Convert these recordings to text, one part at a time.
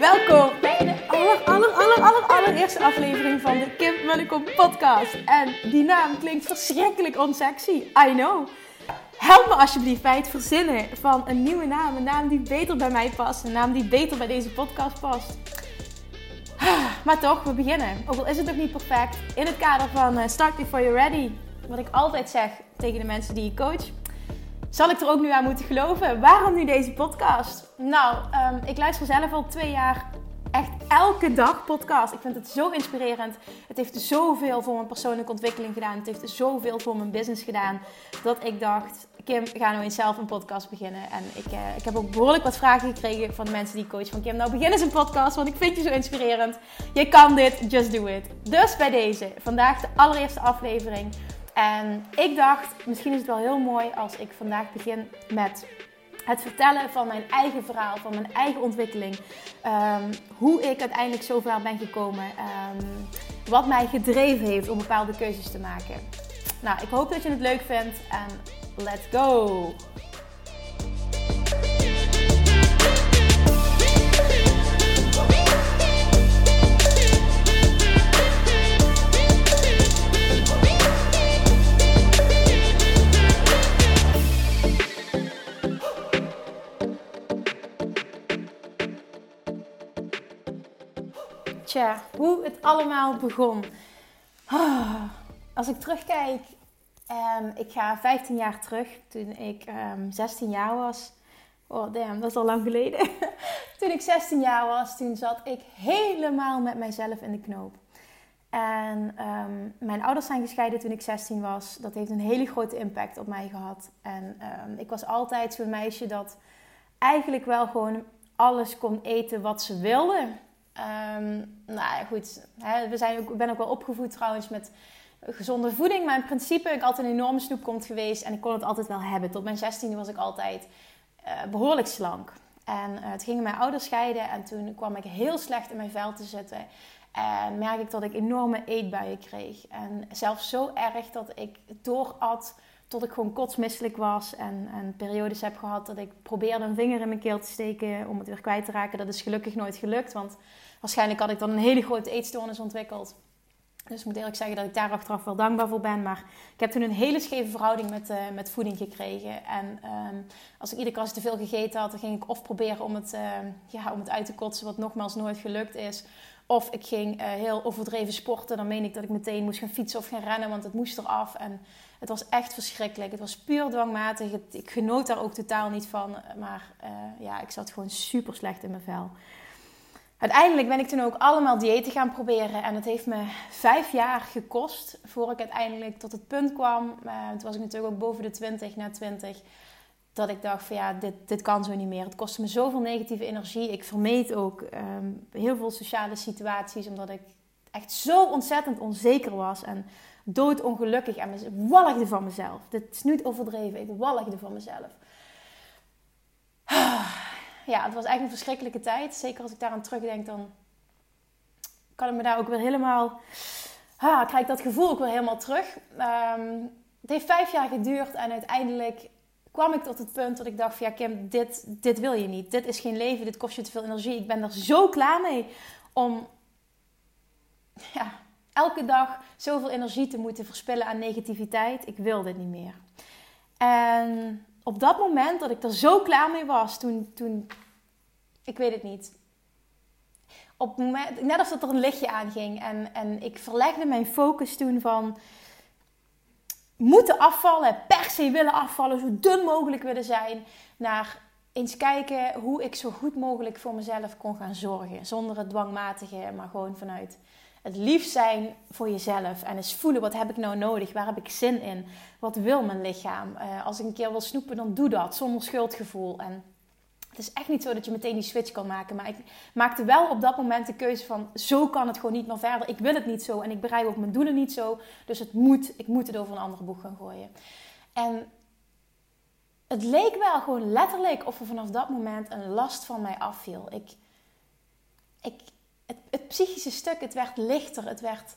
Welkom bij de aller, aller, aller, aller, allereerste aflevering van de Kim Munnekom podcast. En die naam klinkt verschrikkelijk onsexy, I know. Help me alsjeblieft bij het verzinnen van een nieuwe naam. Een naam die beter bij mij past. Een naam die beter bij deze podcast past. Maar toch, we beginnen. Ook al is het nog niet perfect. In het kader van uh, Start Before You're Ready. Wat ik altijd zeg tegen de mensen die ik coach. Zal ik er ook nu aan moeten geloven? Waarom nu deze podcast? Nou, um, ik luister zelf al twee jaar echt elke dag podcast. Ik vind het zo inspirerend. Het heeft zoveel voor mijn persoonlijke ontwikkeling gedaan. Het heeft zoveel voor mijn business gedaan. Dat ik dacht, Kim, ga nou eens zelf een podcast beginnen. En ik, uh, ik heb ook behoorlijk wat vragen gekregen van de mensen die coach van Kim. Nou, begin eens een podcast, want ik vind je zo inspirerend. Je kan dit, just do it. Dus bij deze, vandaag de allereerste aflevering. En ik dacht, misschien is het wel heel mooi als ik vandaag begin met het vertellen van mijn eigen verhaal, van mijn eigen ontwikkeling. Um, hoe ik uiteindelijk zo ver ben gekomen. Um, wat mij gedreven heeft om bepaalde keuzes te maken. Nou, ik hoop dat je het leuk vindt en let's go! Hoe het allemaal begon. Als ik terugkijk, um, ik ga 15 jaar terug, toen ik um, 16 jaar was. Oh damn, dat is al lang geleden. toen ik 16 jaar was, toen zat ik helemaal met mijzelf in de knoop. En um, mijn ouders zijn gescheiden toen ik 16 was. Dat heeft een hele grote impact op mij gehad. En ik was altijd zo'n meisje dat eigenlijk wel gewoon alles kon eten wat ze wilde. Um, nou goed. Hè, we zijn ook, ik ben ook wel opgevoed trouwens met gezonde voeding. Maar in principe ik altijd een enorme snoepkont geweest. En ik kon het altijd wel hebben. Tot mijn 16e was ik altijd uh, behoorlijk slank. En uh, het gingen mijn ouders scheiden. En toen kwam ik heel slecht in mijn vel te zitten. En merk ik dat ik enorme eetbuien kreeg. En zelfs zo erg dat ik doorat tot ik gewoon kotsmisselijk was. En, en periodes heb gehad dat ik probeerde een vinger in mijn keel te steken om het weer kwijt te raken. Dat is gelukkig nooit gelukt. Want waarschijnlijk had ik dan een hele grote eetstoornis ontwikkeld. Dus ik moet eerlijk zeggen dat ik daar achteraf wel dankbaar voor ben. Maar ik heb toen een hele scheve verhouding met, uh, met voeding gekregen. En um, als ik iedere keer als te veel gegeten had, dan ging ik of proberen om het, uh, ja, om het uit te kotsen, wat nogmaals nooit gelukt is. Of ik ging uh, heel overdreven sporten. Dan meen ik dat ik meteen moest gaan fietsen of gaan rennen, want het moest eraf. En het was echt verschrikkelijk. Het was puur dwangmatig. Ik genoot daar ook totaal niet van. Maar ja, ik zat gewoon super slecht in mijn vel. Uiteindelijk ben ik toen ook allemaal diëten gaan proberen. En het heeft me vijf jaar gekost voor ik uiteindelijk tot het punt kwam. Uh, toen was ik natuurlijk ook boven de 20, na 20. Dat ik dacht van ja, dit, dit kan zo niet meer. Het kostte me zoveel negatieve energie. Ik vermeed ook um, heel veel sociale situaties. Omdat ik echt zo ontzettend onzeker was. En doodongelukkig. En walgde van mezelf. Dit is niet overdreven. Ik walgde van mezelf ja, het was eigenlijk een verschrikkelijke tijd. Zeker als ik daaraan terugdenk, dan kan ik me daar ook weer helemaal... Ha, krijg dat gevoel ook weer helemaal terug. Um, het heeft vijf jaar geduurd en uiteindelijk kwam ik tot het punt dat ik dacht van ja Kim, dit, dit wil je niet. Dit is geen leven, dit kost je te veel energie. Ik ben er zo klaar mee om ja, elke dag zoveel energie te moeten verspillen aan negativiteit. Ik wil dit niet meer. En op dat moment dat ik er zo klaar mee was, toen, toen ik weet het niet. Op moment, net als dat er een lichtje aanging en, en ik verlegde mijn focus toen van moeten afvallen, per se willen afvallen, zo dun mogelijk willen zijn, naar eens kijken hoe ik zo goed mogelijk voor mezelf kon gaan zorgen. Zonder het dwangmatige, maar gewoon vanuit het lief zijn voor jezelf. En eens voelen, wat heb ik nou nodig? Waar heb ik zin in? Wat wil mijn lichaam? Uh, als ik een keer wil snoepen, dan doe dat. Zonder schuldgevoel. En het is echt niet zo dat je meteen die switch kan maken. Maar ik maakte wel op dat moment de keuze van... zo kan het gewoon niet meer verder. Ik wil het niet zo en ik bereik ook mijn doelen niet zo. Dus het moet, ik moet het over een ander boek gaan gooien. En het leek wel gewoon letterlijk of er vanaf dat moment een last van mij afviel. Ik, ik, het, het psychische stuk, het werd lichter. Het, werd,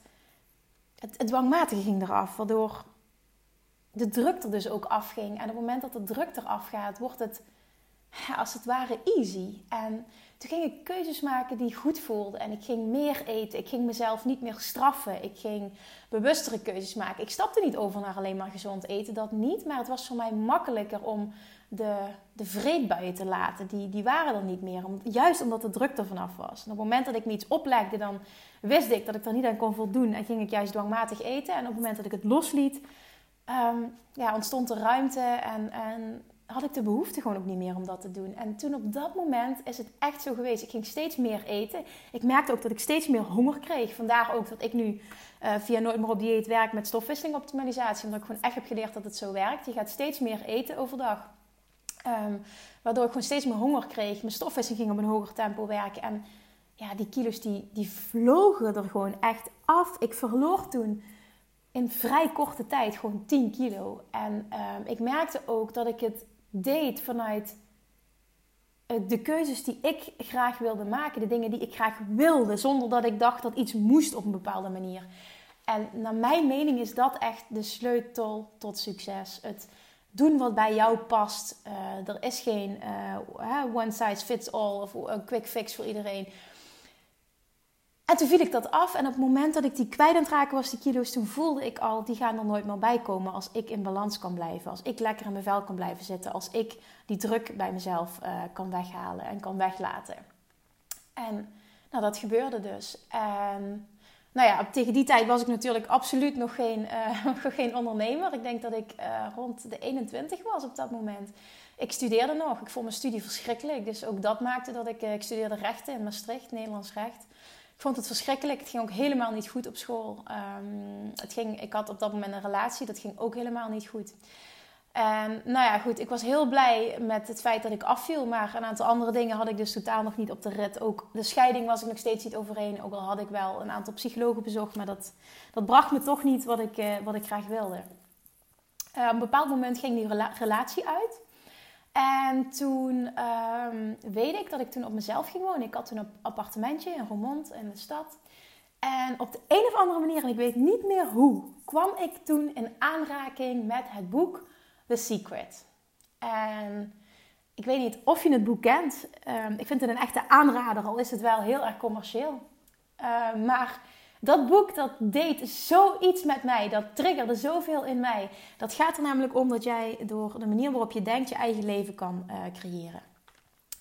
het, het dwangmatige ging eraf, waardoor de druk er dus ook afging. En op het moment dat de druk eraf gaat, wordt het als het ware easy. En toen ging ik keuzes maken die goed voelden. En ik ging meer eten. Ik ging mezelf niet meer straffen. Ik ging bewustere keuzes maken. Ik stapte niet over naar alleen maar gezond eten. Dat niet. Maar het was voor mij makkelijker om de, de vreedbuien te laten. Die, die waren er niet meer. Juist omdat de druk er vanaf was. En op het moment dat ik me iets oplegde, dan wist ik dat ik er niet aan kon voldoen. En ging ik juist dwangmatig eten. En op het moment dat ik het losliet, um, ja, ontstond er ruimte. En, en had ik de behoefte gewoon ook niet meer om dat te doen. En toen op dat moment is het echt zo geweest. Ik ging steeds meer eten. Ik merkte ook dat ik steeds meer honger kreeg. Vandaar ook dat ik nu uh, via Nooit meer op dieet werk met stofwisseling optimalisatie. Omdat ik gewoon echt heb geleerd dat het zo werkt. Je gaat steeds meer eten overdag. Um, waardoor ik gewoon steeds meer honger kreeg. Mijn stofwisseling ging op een hoger tempo werken. En ja, die kilo's die, die vlogen er gewoon echt af. Ik verloor toen in vrij korte tijd gewoon 10 kilo. En um, ik merkte ook dat ik het deed vanuit eh, de keuzes die ik graag wilde maken, de dingen die ik graag wilde, zonder dat ik dacht dat iets moest op een bepaalde manier. En naar mijn mening is dat echt de sleutel tot succes. Het doen wat bij jou past. Uh, er is geen uh, one size fits all of een quick fix voor iedereen. En toen viel ik dat af. En op het moment dat ik die kwijt aan het raken was, die kilo's, toen voelde ik al, die gaan er nooit meer bij komen als ik in balans kan blijven. Als ik lekker in mijn vel kan blijven zitten. Als ik die druk bij mezelf uh, kan weghalen en kan weglaten. En nou, dat gebeurde dus. En nou ja, tegen die tijd was ik natuurlijk absoluut nog geen, uh, geen ondernemer. Ik denk dat ik uh, rond de 21 was op dat moment. Ik studeerde nog. Ik vond mijn studie verschrikkelijk. Dus ook dat maakte dat ik... ik studeerde rechten in Maastricht, Nederlands recht. Ik vond het verschrikkelijk. Het ging ook helemaal niet goed op school. Um, het ging, ik had op dat moment een relatie. Dat ging ook helemaal niet goed. En nou ja, goed. Ik was heel blij met het feit dat ik afviel. Maar een aantal andere dingen had ik dus totaal nog niet op de rit. Ook de scheiding was ik nog steeds niet overheen. Ook al had ik wel een aantal psychologen bezocht. Maar dat, dat bracht me toch niet wat ik, uh, wat ik graag wilde. Uh, op een bepaald moment ging die rela relatie uit. En toen um, weet ik dat ik toen op mezelf ging wonen. Ik had toen een appartementje in Roermond in de stad. En op de een of andere manier, en ik weet niet meer hoe, kwam ik toen in aanraking met het boek The Secret. En ik weet niet of je het boek kent. Um, ik vind het een echte aanrader, al is het wel heel erg commercieel. Uh, maar dat boek dat deed zoiets met mij. Dat triggerde zoveel in mij. Dat gaat er namelijk om dat jij door de manier waarop je denkt je eigen leven kan uh, creëren.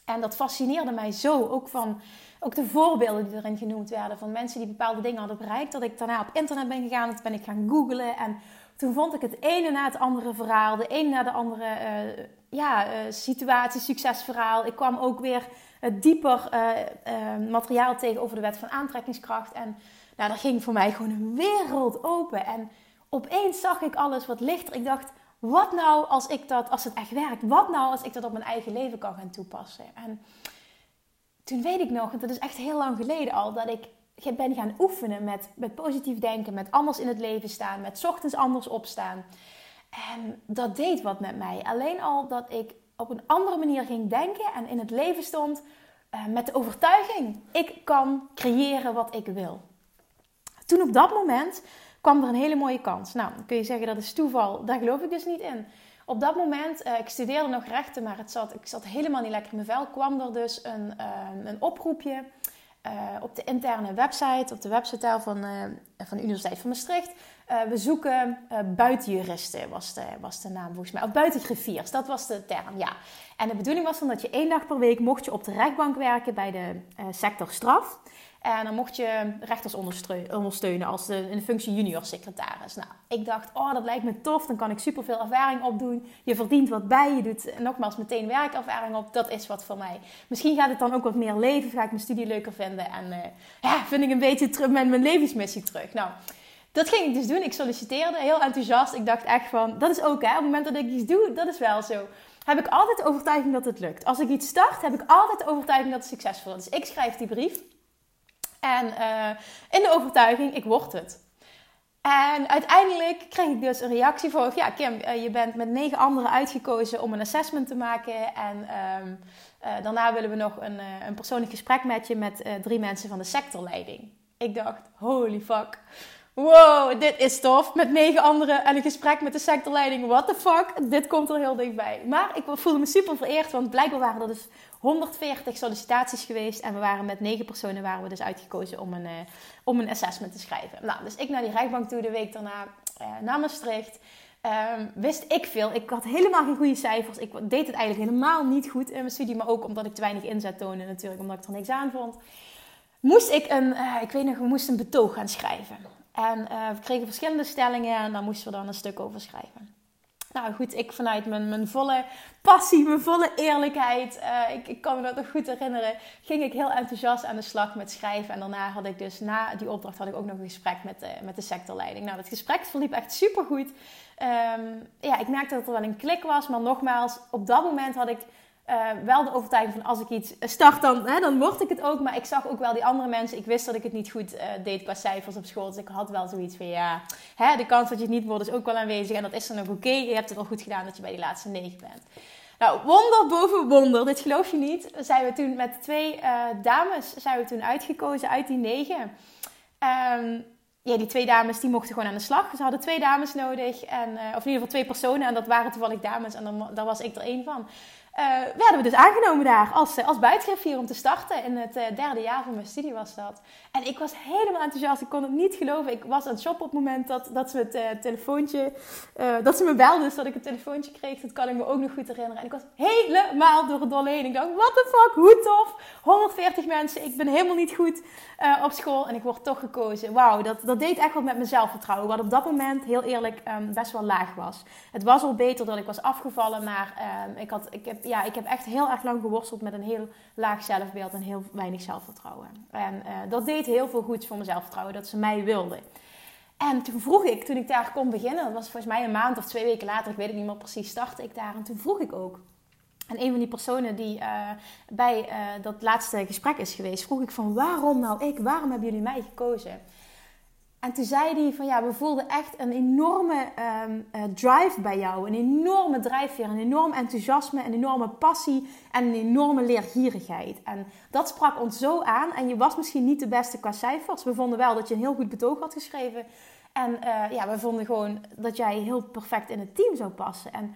En dat fascineerde mij zo. Ook van ook de voorbeelden die erin genoemd werden. Van mensen die bepaalde dingen hadden bereikt. Dat ik daarna op internet ben gegaan. Dat ben ik gaan googlen. En toen vond ik het ene na het andere verhaal. De ene na de andere uh, ja, uh, situatie, succesverhaal. Ik kwam ook weer dieper materiaal tegen over de wet van aantrekkingskracht. En nou, dat ging voor mij gewoon een wereld open. En opeens zag ik alles wat lichter. Ik dacht, wat nou als ik dat, als het echt werkt, wat nou als ik dat op mijn eigen leven kan gaan toepassen? En toen weet ik nog, want dat is echt heel lang geleden al, dat ik ben gaan oefenen met, met positief denken, met anders in het leven staan, met ochtends anders opstaan. En dat deed wat met mij. Alleen al dat ik op een andere manier ging denken en in het leven stond uh, met de overtuiging: ik kan creëren wat ik wil. Toen op dat moment kwam er een hele mooie kans. Nou, kun je zeggen dat is toeval. Daar geloof ik dus niet in. Op dat moment, uh, ik studeerde nog rechten, maar het zat, ik zat helemaal niet lekker in mijn vel. Kwam er dus een, uh, een oproepje uh, op de interne website, op de website van, van de Universiteit van Maastricht. we zoeken buitenjuristen, was de, was de naam volgens mij. Of buitengriffiers, dat was de term, ja. En de bedoeling was dan dat je één dag per week mocht je op de rechtbank werken bij de sector straf. En dan mocht je rechters ondersteunen als de, in de functie junior secretaris. Nou, ik dacht, oh, dat lijkt me tof. Dan kan ik superveel ervaring opdoen. Je verdient wat bij. Je doet nogmaals meteen werkervaring op. Dat is wat voor mij. Misschien gaat het dan ook wat meer leven. Ga ik mijn studie leuker vinden. En ja, vind ik een beetje terug met mijn levensmissie terug. Nou, dat ging ik dus doen. Ik solliciteerde heel enthousiast. Ik dacht echt van, dat is ook hè. Op het moment dat ik iets doe, dat is wel zo. Heb ik altijd de overtuiging dat het lukt. Als ik iets start, heb ik altijd de overtuiging dat het succesvol is. Dus ik schrijf die brief. En uh, in de overtuiging, ik word het. En uiteindelijk kreeg ik dus een reactie van... Ja, Kim, uh, je bent met negen anderen uitgekozen om een assessment te maken. En um, uh, daarna willen we nog een, een persoonlijk gesprek met je... met drie mensen van de sectorleiding. Ik dacht, holy fuck. Wow, dit is tof. Met negen anderen en een gesprek met de sectorleiding. What the fuck? Dit komt er heel dichtbij. Maar ik voelde me super vereerd, want blijkbaar waren er dus 140 sollicitaties geweest. En we waren met negen personen waren we dus uitgekozen om een, uh, om een assessment te schrijven. Nou, dus ik naar die rechtbank toe de week daarna uh, naar Maastricht. Um, wist ik veel. Ik had helemaal geen goede cijfers. Ik deed het eigenlijk helemaal niet goed in mijn studie. Maar ook omdat ik te weinig inzet toonde natuurlijk. Omdat ik er niks aan vond. Moest ik een, uh, ik weet nog, we moesten een betoog gaan schrijven. En uh, we kregen verschillende stellingen en daar moesten we dan een stuk over schrijven. Nou goed, ik vanuit mijn, mijn volle passie, mijn volle eerlijkheid, uh, ik, ik, kan me dat nog goed herinneren, ging ik heel enthousiast aan de slag met schrijven. En daarna had ik dus, na die opdracht, had ik ook nog een gesprek met de, met de sectorleiding. Nou, dat gesprek verliep echt super goed. Um, ja, ik merkte dat er wel een klik was, maar nogmaals, op dat moment had ik uh, wel de overtuiging van als ik iets start, dan, hè, dan word ik het ook. Maar ik zag ook wel die andere mensen. Ik wist dat ik het niet goed uh, deed qua cijfers op school. Dus ik had wel zoiets van ja, hè, de kans dat je het niet wordt is ook wel aanwezig. En dat is dan ook oké. Je hebt het wel goed gedaan dat je bij die laatste negen bent. Nou, wonder boven wonder. Dit geloof je niet. Zijn we toen met twee uh, dames zijn we toen uitgekozen uit die negen. Um, ja, die twee dames die mochten gewoon aan de slag. Ze hadden twee dames nodig. En, of in ieder geval twee personen. En dat waren toevallig dames. En dan, was ik er één van. Werden we dus aangenomen daar als, als buitengriffier om te starten. In het uh, derde jaar van mijn studie was dat. En ik was helemaal enthousiast. Ik kon het niet geloven. Ik was aan het shoppen op het moment dat, dat ze het telefoontje... dat ze me belden, dus dat ik een telefoontje kreeg. Dat kan ik me ook nog goed herinneren. En ik was helemaal door het dolle heen. Ik dacht, what the fuck, hoe tof. 140 mensen, ik ben helemaal niet goed op school. En ik word toch gekozen. Wauw, dat, dat deed echt wat met mijn zelfvertrouwen. Wat op dat moment, heel eerlijk, um, best wel laag was. Het was al beter dat ik was afgevallen. Maar um, ik, had, ik heb ja, ik heb echt heel erg lang geworsteld met een heel laag zelfbeeld en heel weinig zelfvertrouwen. En uh, dat deed heel veel goeds voor mijn zelfvertrouwen, dat ze mij wilden. En toen vroeg ik, toen ik daar kon beginnen, dat was volgens mij een maand of twee weken later, ik weet het niet meer precies, startte ik daar. En toen vroeg ik ook. En een van die personen die uh, bij uh, dat laatste gesprek is geweest, vroeg ik van waarom nou ik? Waarom hebben jullie mij gekozen? En toen zei hij van ja, we voelden echt een enorme um, uh, drive bij jou. Een enorme drijfveer, een enorm enthousiasme, een enorme passie en een enorme leergierigheid. En dat sprak ons zo aan. En je was misschien niet de beste qua cijfers. We vonden wel dat je een heel goed betoog had geschreven. En uh, ja, we vonden gewoon dat jij heel perfect in het team zou passen. En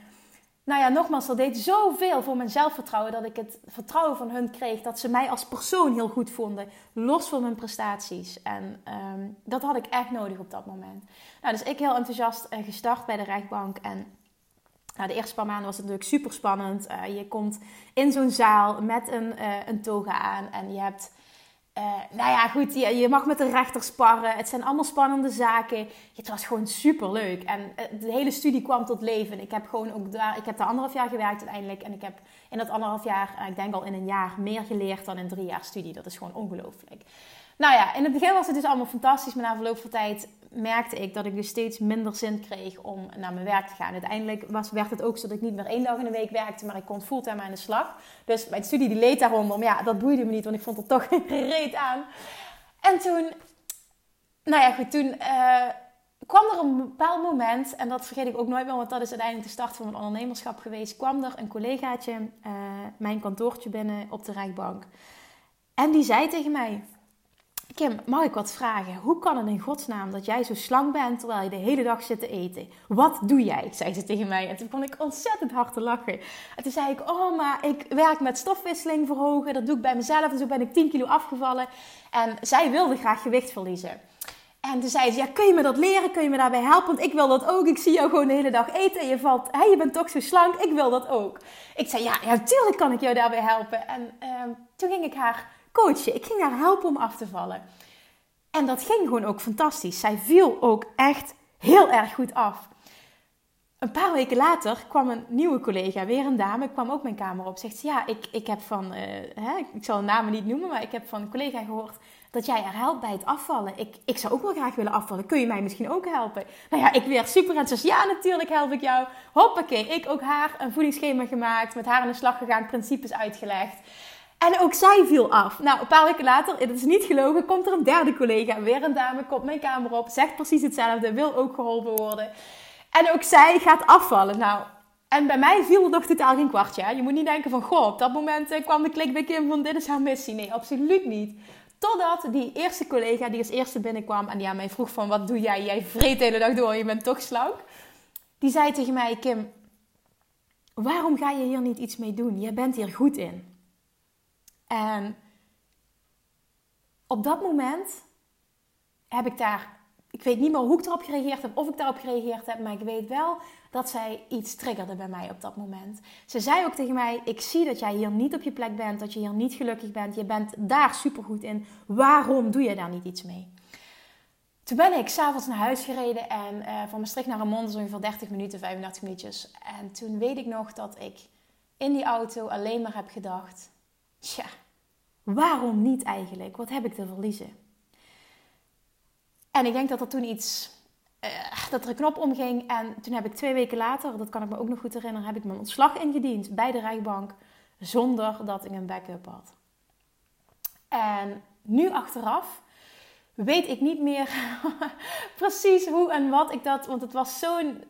nou ja, nogmaals, dat deed zoveel voor mijn zelfvertrouwen dat ik het vertrouwen van hun kreeg dat ze mij als persoon heel goed vonden, los van mijn prestaties. En um, dat had ik echt nodig op dat moment. Nou, dus ik heel enthousiast uh, gestart bij de rechtbank en nou, de eerste paar maanden was het natuurlijk super spannend. Uh, je komt in zo'n zaal met een, uh, een toga aan en je hebt uh, nou ja, goed, je, je, mag met de rechter sparren. Het zijn allemaal spannende zaken. Het was gewoon super leuk. En uh, de hele studie kwam tot leven. Ik heb gewoon ook daar, ik heb daar anderhalf jaar gewerkt uiteindelijk. En ik heb in dat anderhalf jaar, uh, ik denk al in een jaar, meer geleerd dan in drie jaar studie. Dat is gewoon ongelooflijk. Nou ja, in het begin was het dus allemaal fantastisch. Maar na verloop van tijd merkte ik dat ik dus steeds minder zin kreeg om naar mijn werk te gaan. Uiteindelijk was, werd het ook zo dat ik niet meer één dag in de week werkte, maar ik kon fulltime aan de slag. Dus mijn studie die leed daaronder. Maar ja, dat boeide me niet, want ik vond er toch reet aan. En toen, nou ja, goed, toen uh, kwam er een bepaald moment, en dat vergeet ik ook nooit meer, want dat is uiteindelijk de start van mijn ondernemerschap geweest. Kwam er een collegaatje uh, mijn kantoortje binnen op de rechtbank. En die zei tegen mij: Kim, mag ik wat vragen? Hoe kan het in godsnaam dat jij zo slank bent terwijl je de hele dag zit te eten? Wat doe jij? zei ze tegen mij. En toen kon ik ontzettend hard lachen. En toen zei ik, oh, maar ik werk met stofwisseling verhogen. Dat doe ik bij mezelf. En zo ben ik 10 kilo afgevallen. En zij wilde graag gewicht verliezen. En toen zei ze, ja, kun je me dat leren? Kun je me daarbij helpen? Want ik wil dat ook. Ik zie jou gewoon de hele dag eten en je valt, hé, je bent toch zo slank. Ik wil dat ook. Ik zei, ja, ja natuurlijk kan ik jou daarbij helpen. En uh, toen ging ik haar coachen. Ik ging haar helpen om af te vallen. En dat ging gewoon ook fantastisch. Zij viel ook echt heel erg goed af. Een paar weken later kwam een nieuwe collega, weer een dame, kwam ook mijn kamer op. Zegt ze, ja, ik, ik heb van, uh, hè, ik zal de namen niet noemen, maar ik heb van een collega gehoord dat jij er helpt bij het afvallen. Ik, ik zou ook wel graag willen afvallen. Kun je mij misschien ook helpen? Nou ja, ik weer super enthousiast. Ja, natuurlijk help ik jou. Hoppakee, ik ook haar een voedingsschema gemaakt, met haar aan de slag gegaan, principes uitgelegd. En ook zij viel af. Nou, een paar weken later, het is niet gelogen, komt er een derde collega. Weer een dame, komt mijn kamer op, zegt precies hetzelfde, wil ook geholpen worden. En ook zij gaat afvallen. Nou, en bij mij viel er nog totaal geen kwartje. Je moet niet denken van, goh, op dat moment eh, kwam de klik bij Kim van dit is haar missie. Nee, absoluut niet. Totdat die eerste collega die als eerste binnenkwam en die aan mij vroeg van wat doe jij? Jij vreet de hele dag door, je bent toch slank. Die zei tegen mij, Kim, waarom ga je hier niet iets mee doen? Je bent hier goed in. En op dat moment heb ik daar, ik weet niet meer hoe ik erop gereageerd heb, of ik daarop gereageerd heb, maar ik weet wel dat zij iets triggerde bij mij op dat moment. Ze zei ook tegen mij: Ik zie dat jij hier niet op je plek bent, dat je hier niet gelukkig bent. Je bent daar supergoed in. Waarom doe je daar niet iets mee? Toen ben ik s'avonds naar huis gereden en uh, van Maastricht naar Remond is ongeveer 30 minuten, 35 minuutjes. En toen weet ik nog dat ik in die auto alleen maar heb gedacht: Tja, waarom niet eigenlijk? Wat heb ik te verliezen? En ik denk dat er toen iets uh, dat er een knop omging. En toen heb ik twee weken later, dat kan ik me ook nog goed herinneren, heb ik mijn ontslag ingediend bij de rechtbank. Zonder dat ik een backup had. En nu achteraf weet ik niet meer precies hoe en wat ik dat. Want het was zo'n.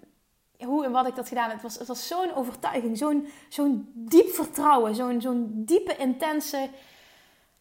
Hoe en wat ik dat gedaan. Het was, het was zo'n overtuiging, zo'n zo'n diep vertrouwen, zo'n zo'n diepe, intense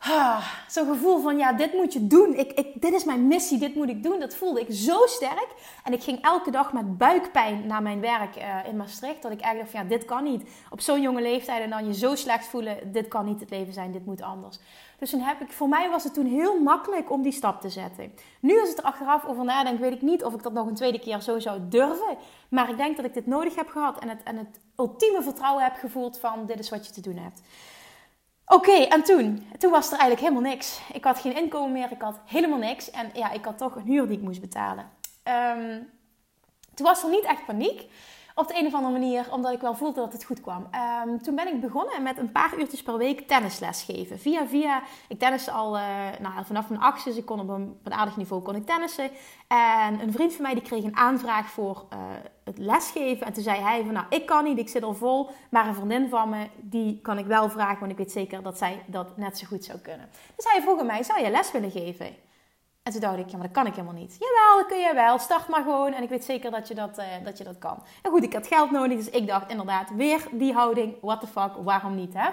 Ah, zo'n gevoel van ja, dit moet je doen. Ik, ik, dit is mijn missie, dit moet ik doen. Dat voelde ik zo sterk. En ik ging elke dag met buikpijn naar mijn werk uh, in Maastricht. Dat ik eigenlijk dacht van ja, dit kan niet. Op zo'n jonge leeftijd en dan je zo slecht voelen. Dit kan niet het leven zijn, dit moet anders. Dus toen heb ik, voor mij was het toen heel makkelijk om die stap te zetten. Nu als ik er achteraf over nadenk, weet ik niet of ik dat nog een tweede keer zo zou durven. Maar ik denk dat ik dit nodig heb gehad en het, en het ultieme vertrouwen heb gevoeld van dit is wat je te doen hebt. Oké, en toen? Toen was er eigenlijk helemaal niks. Ik had geen inkomen meer, ik had helemaal niks. En ja, ik had toch een huur die ik moest betalen. Um, toen was er niet echt paniek. Op de een of andere manier, omdat ik wel voelde dat het goed kwam. Um, toen ben ik begonnen met een paar uurtjes per week tennisles geven. Via via, ik tennis al uh, nou, vanaf mijn achtste, dus ik kon op een, aardig niveau kon ik tennissen. En een vriend van mij die kreeg een aanvraag voor uh, het lesgeven. En toen zei hij van, nou ik kan niet, ik zit al vol. Maar een vriendin van me, die kan ik wel vragen, want ik weet zeker dat zij dat net zo goed zou kunnen. Dus hij vroeg mij, zou je les willen geven? En toen dacht ik, ja, maar dat kan ik helemaal niet. Jawel, dat kun je wel. Start maar gewoon. En ik weet zeker dat je dat, uh, dat, je dat kan. En goed, ik had geld nodig. Dus ik dacht inderdaad, weer die houding. What the fuck, waarom niet, hè?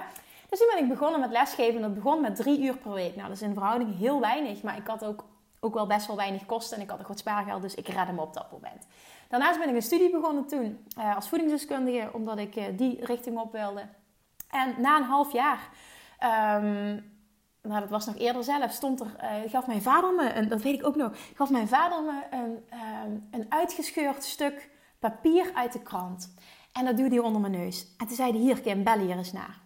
Dus toen ben ik begonnen met lesgeven. Dat begon met drie uur per week. Nou, dat is in verhouding heel weinig. Maar ik had ook, ook wel best wel weinig kosten. En ik had een goed spaargeld. Dus ik redde me op dat moment. Daarnaast ben ik een studie begonnen toen. Uh, als voedingsdeskundige. Omdat ik uh, die richting op wilde. En na een half jaar... Um, nou, dat was nog eerder zelf, stond er, uh, gaf mijn vader me, en dat weet ik ook nog, gaf mijn vader me een, um, een uitgescheurd stuk papier uit de krant. En dat duwde hij onder mijn neus. En toen zei hij, hier Kim, bel hier eens naar.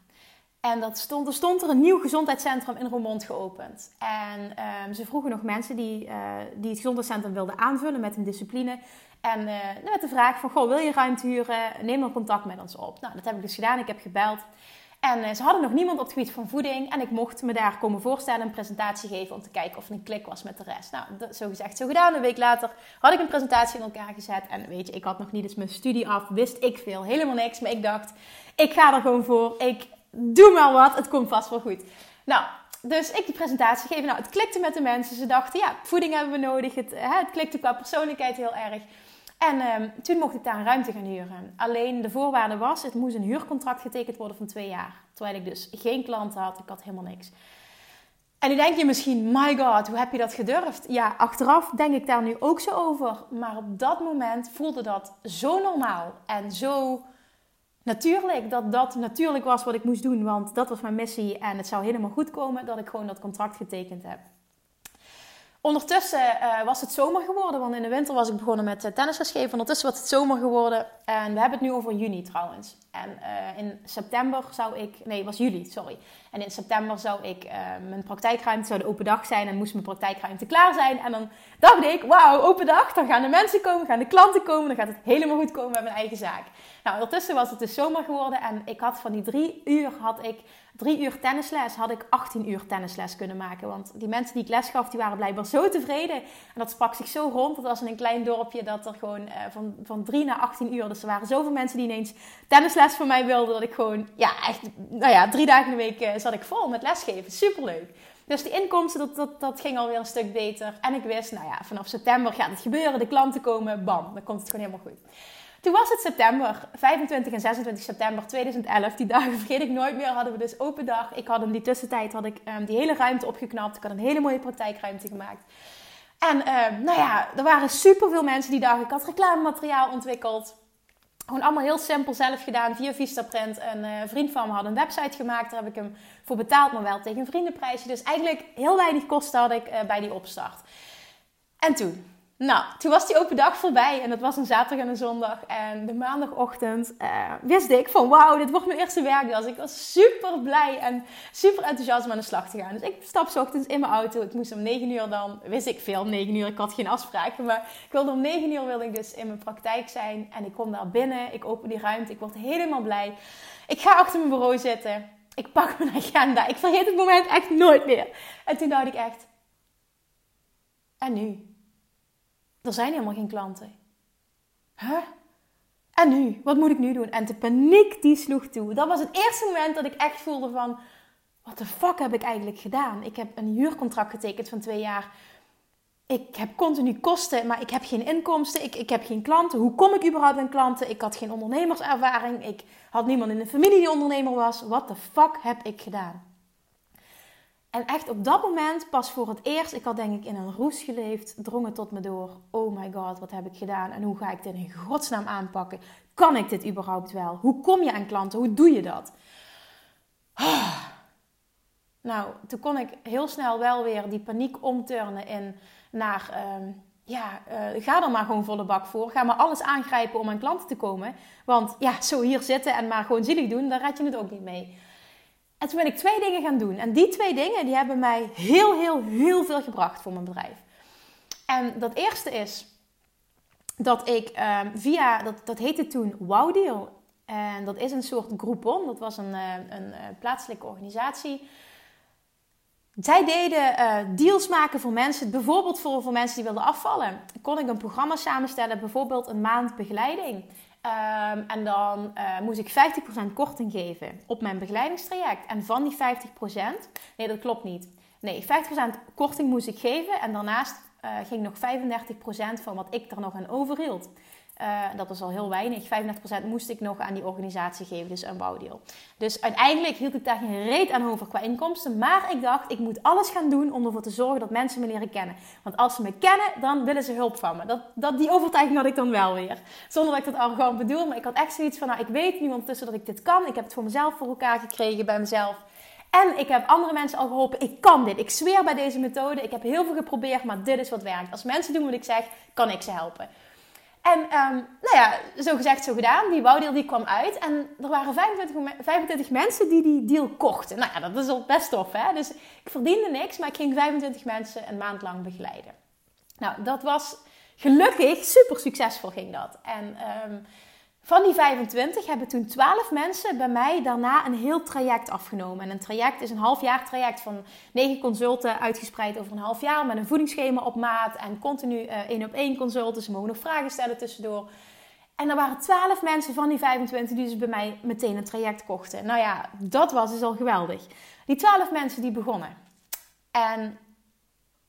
En dat stond, er stond er een nieuw gezondheidscentrum in Roermond geopend. En um, ze vroegen nog mensen die, uh, die het gezondheidscentrum wilden aanvullen met een discipline. En uh, met de vraag van, goh, wil je ruimte huren? Neem dan contact met ons op. Nou, dat heb ik dus gedaan. Ik heb gebeld. En eh, ze hadden nog niemand op het gebied van voeding. En ik mocht me daar komen voorstellen, een presentatie geven om te kijken of er een klik was met de rest. Nou, zo gezegd, zo gedaan. Een week later had ik een presentatie in elkaar gezet. En weet je, ik had nog niet eens mijn studie af, wist ik veel, helemaal niks. Maar ik dacht, ik ga er gewoon voor. Ik doe maar wat, het komt vast wel goed. Nou, dus ik die presentatie geven. Nou, het klikte met de mensen. Ze dachten, ja, voeding hebben we nodig. Het, hè, het klikte qua persoonlijkheid heel erg. En um, toen mocht ik daar een ruimte gaan huren. Alleen de voorwaarde was, het moest een huurcontract getekend worden van twee jaar. Terwijl ik dus geen klanten had, ik had helemaal niks. En nu denk je misschien, my god, hoe heb je dat gedurfd? Ja, achteraf denk ik daar nu ook zo over. Maar op dat moment voelde dat zo normaal en zo natuurlijk. Dat dat natuurlijk was wat ik moest doen, want dat was mijn missie. En het zou helemaal goed komen dat ik gewoon dat contract getekend heb. Ondertussen uh, was het zomer geworden, want in de winter was ik begonnen met uh, tennisles geven. Ondertussen was het zomer geworden en we hebben het nu over juni trouwens. En uh, in september zou ik, nee was juli, sorry. En in september zou ik mijn praktijkruimte, zou de open dag zijn en moest mijn praktijkruimte klaar zijn. En dan dacht ik, wauw, open dag, dan gaan de mensen komen, gaan de klanten komen, dan gaat het helemaal goed komen met mijn eigen zaak. Nou, ondertussen was het dus zomer geworden en ik had van die drie uur had ik drie uur tennisles had ik 18 uur tennisles kunnen maken. Want die mensen die ik les gaf, die waren blijkbaar zo tevreden. En dat sprak zich zo rond. Dat was in een klein dorpje dat er gewoon uh, van, van 3 naar 18 uur. Dus er waren zoveel mensen die ineens tennisles van mij wilden. Dat ik gewoon, ja, echt, nou ja, drie dagen in de week uh, zat ik vol met lesgeven. Superleuk. Dus die inkomsten, dat, dat, dat ging alweer een stuk beter. En ik wist, nou ja, vanaf september gaat het gebeuren. De klanten komen, bam, dan komt het gewoon helemaal goed. Toen was het september, 25 en 26 september 2011. Die dagen vergeet ik nooit meer. Hadden we dus open dag. Ik had in die tussentijd had ik, um, die hele ruimte opgeknapt. Ik had een hele mooie praktijkruimte gemaakt. En uh, nou ja, er waren superveel mensen die dag. Ik had reclamemateriaal ontwikkeld. Gewoon allemaal heel simpel zelf gedaan via Vistaprint. Een uh, vriend van me had een website gemaakt. Daar heb ik hem voor betaald, maar wel tegen een vriendenprijsje. Dus eigenlijk heel weinig kosten had ik uh, bij die opstart. En toen, nou, toen was die open dag voorbij en dat was een zaterdag en een zondag. En de maandagochtend uh, wist ik van wauw, dit wordt mijn eerste werkdag. ik was super blij en super enthousiast om aan de slag te gaan. Dus ik stap ochtends in mijn auto. Ik moest om 9 uur dan, wist ik veel, om 9 uur. Ik had geen afspraken, maar ik wilde om 9 uur wilde ik dus in mijn praktijk zijn. En ik kom daar binnen, ik open die ruimte, ik word helemaal blij. Ik ga achter mijn bureau zitten. Ik pak mijn agenda. Ik vergeet het moment echt nooit meer. En toen dacht ik echt, en nu? Er zijn helemaal geen klanten. Huh? En nu? Wat moet ik nu doen? En de paniek die sloeg toe. Dat was het eerste moment dat ik echt voelde van... Wat de fuck heb ik eigenlijk gedaan? Ik heb een huurcontract getekend van twee jaar. Ik heb continu kosten, maar ik heb geen inkomsten. Ik, ik heb geen klanten. Hoe kom ik überhaupt aan klanten? Ik had geen ondernemerservaring. Ik had niemand in de familie die ondernemer was. Wat de fuck heb ik gedaan? En echt op dat moment, pas voor het eerst, ik had denk ik in een roes geleefd, drong het tot me door. Oh my god, wat heb ik gedaan? En hoe ga ik dit in godsnaam aanpakken? Kan ik dit überhaupt wel? Hoe kom je aan klanten? Hoe doe je dat? Nou, toen kon ik heel snel wel weer die paniek omturnen in naar, uh, ja, uh, ga er maar gewoon volle bak voor. Ga maar alles aangrijpen om aan klanten te komen. Want ja, zo hier zitten en maar gewoon zielig doen, daar red je het ook niet mee. En toen ben ik twee dingen gaan doen. En die twee dingen die hebben mij heel, heel, heel veel gebracht voor mijn bedrijf. En dat eerste is dat ik um, via, dat, dat heette toen Wow Deal. En dat is een soort groepon. Dat was een, uh, een uh, plaatselijke organisatie. Zij deden uh, deals maken voor mensen, bijvoorbeeld voor, voor mensen die wilden afvallen. Kon ik een programma samenstellen, bijvoorbeeld een maand begeleiding. Um, en dan uh, moest ik 50% korting geven op mijn begeleidingstraject. En van die 50%, nee dat klopt niet. Nee, 50% korting moest ik geven en daarnaast uh, ging nog 35% van wat ik er nog aan overhield. Uh, dat was al heel weinig. 35% moest ik nog aan die organisatie geven, dus een bouwdeel. Dus uiteindelijk hield ik daar geen reet aan over qua inkomsten. Maar ik dacht, ik moet alles gaan doen om ervoor te zorgen dat mensen me leren kennen. Want als ze me kennen, dan willen ze hulp van me. Dat, dat, die overtuiging had ik dan wel weer. Zonder dat ik dat arrogant bedoel. Maar ik had echt zoiets van, nou, ik weet nu ondertussen dat ik dit kan. Ik heb het voor mezelf voor elkaar gekregen bij mezelf. En ik heb andere mensen al geholpen. Ik kan dit. Ik zweer bij deze methode. Ik heb heel veel geprobeerd, maar dit is wat werkt. Als mensen doen wat ik zeg, kan ik ze helpen. En um, nou ja, zo gezegd, zo gedaan. Die bouwdeal die kwam uit. En er waren 25, 25 mensen die die deal kochten. Nou ja, dat is al best tof, hè? Dus ik verdiende niks, maar ik ging 25 mensen een maand lang begeleiden. Nou, dat was gelukkig super succesvol ging dat. En um, van die 25 hebben toen 12 mensen bij mij daarna een heel traject afgenomen. En een traject is een half jaar traject van 9 consulten uitgespreid over een half jaar met een voedingsschema op maat en continu uh, één op één consulten. Ze mogen nog vragen stellen tussendoor. En er waren 12 mensen van die 25 die dus bij mij meteen een traject kochten. Nou ja, dat was dus al geweldig. Die 12 mensen die begonnen. En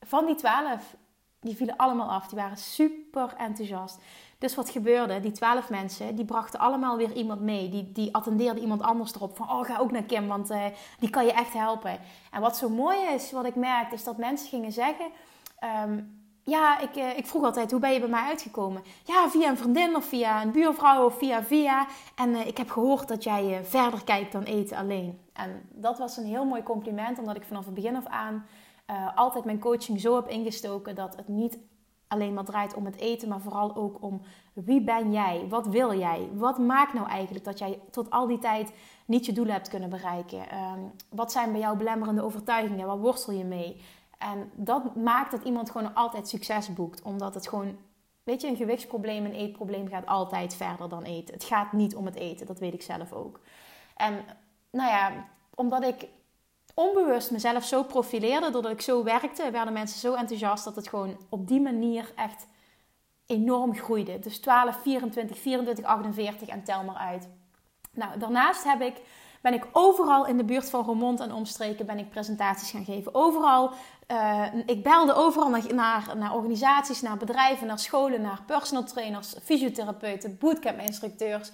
van die 12, die vielen allemaal af. Die waren super enthousiast. Dus wat gebeurde? Die twaalf mensen, die brachten allemaal weer iemand mee. Die, die attendeerden iemand anders erop. Van, oh, ga ook naar Kim, want uh, die kan je echt helpen. En wat zo mooi is, wat ik merkte, is dat mensen gingen zeggen... Um, ja, ik, uh, ik vroeg altijd, hoe ben je bij mij uitgekomen? Ja, via een vriendin of via een buurvrouw of via via. En uh, ik heb gehoord dat jij verder kijkt dan eten alleen. En dat was een heel mooi compliment, omdat ik vanaf het begin af aan... altijd mijn coaching zo heb ingestoken dat het niet alleen maar draait om het eten, maar vooral ook om wie ben jij? Wat wil jij? Wat maakt nou eigenlijk dat jij tot al die tijd niet je doelen hebt kunnen bereiken? Um, wat zijn bij jou belemmerende overtuigingen? Waar worstel je mee? En dat maakt dat iemand gewoon altijd succes boekt, omdat het gewoon Weet je, een gewichtsprobleem, een eetprobleem gaat altijd verder dan eten. Het gaat niet om het eten, dat weet ik zelf ook. En nou ja, omdat ik onbewust mezelf zo profileerde, doordat ik zo werkte, werden mensen zo enthousiast dat het gewoon op die manier echt enorm groeide. Dus 12, 24, 24, 48 en tel maar uit. Nou, daarnaast heb ik ben ik overal in de buurt van Roermond en omstreken ben ik presentaties gaan geven. Overal, uh, ik belde overal naar, naar, naar, organisaties, naar bedrijven, naar scholen, naar personal trainers, fysiotherapeuten, bootcamp instructeurs.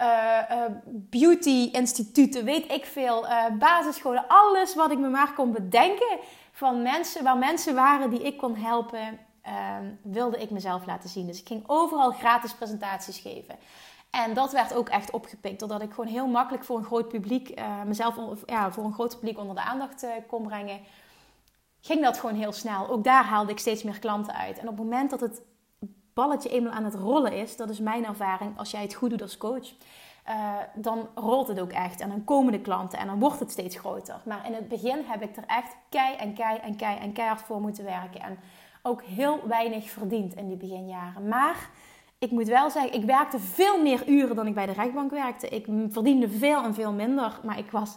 Uh, uh, beauty instituten, weet ik veel, basisscholen, alles wat ik me maar kon bedenken van mensen, waar mensen waren die ik kon helpen, Ehm, wilde ik mezelf laten zien. Dus ik ging overal gratis presentaties geven. En dat werd ook echt opgepikt, doordat ik gewoon heel makkelijk voor een groot publiek, mezelf ja, voor een groot publiek onder de aandacht kon brengen. Ging dat gewoon heel snel. Ook daar haalde ik steeds meer klanten uit. En op het moment dat het balletje eenmaal aan het rollen is, dat is mijn ervaring als jij het goed doet als coach, uh, dan rolt het ook echt. En dan komen de klanten en dan wordt het steeds groter. Maar in het begin heb ik er echt kei en kei en kei en keihard voor moeten werken. En ook heel weinig verdiend in die beginjaren. Maar ik moet wel zeggen, ik werkte veel meer uren dan ik bij de rechtbank werkte. Ik verdiende veel en veel minder, maar ik was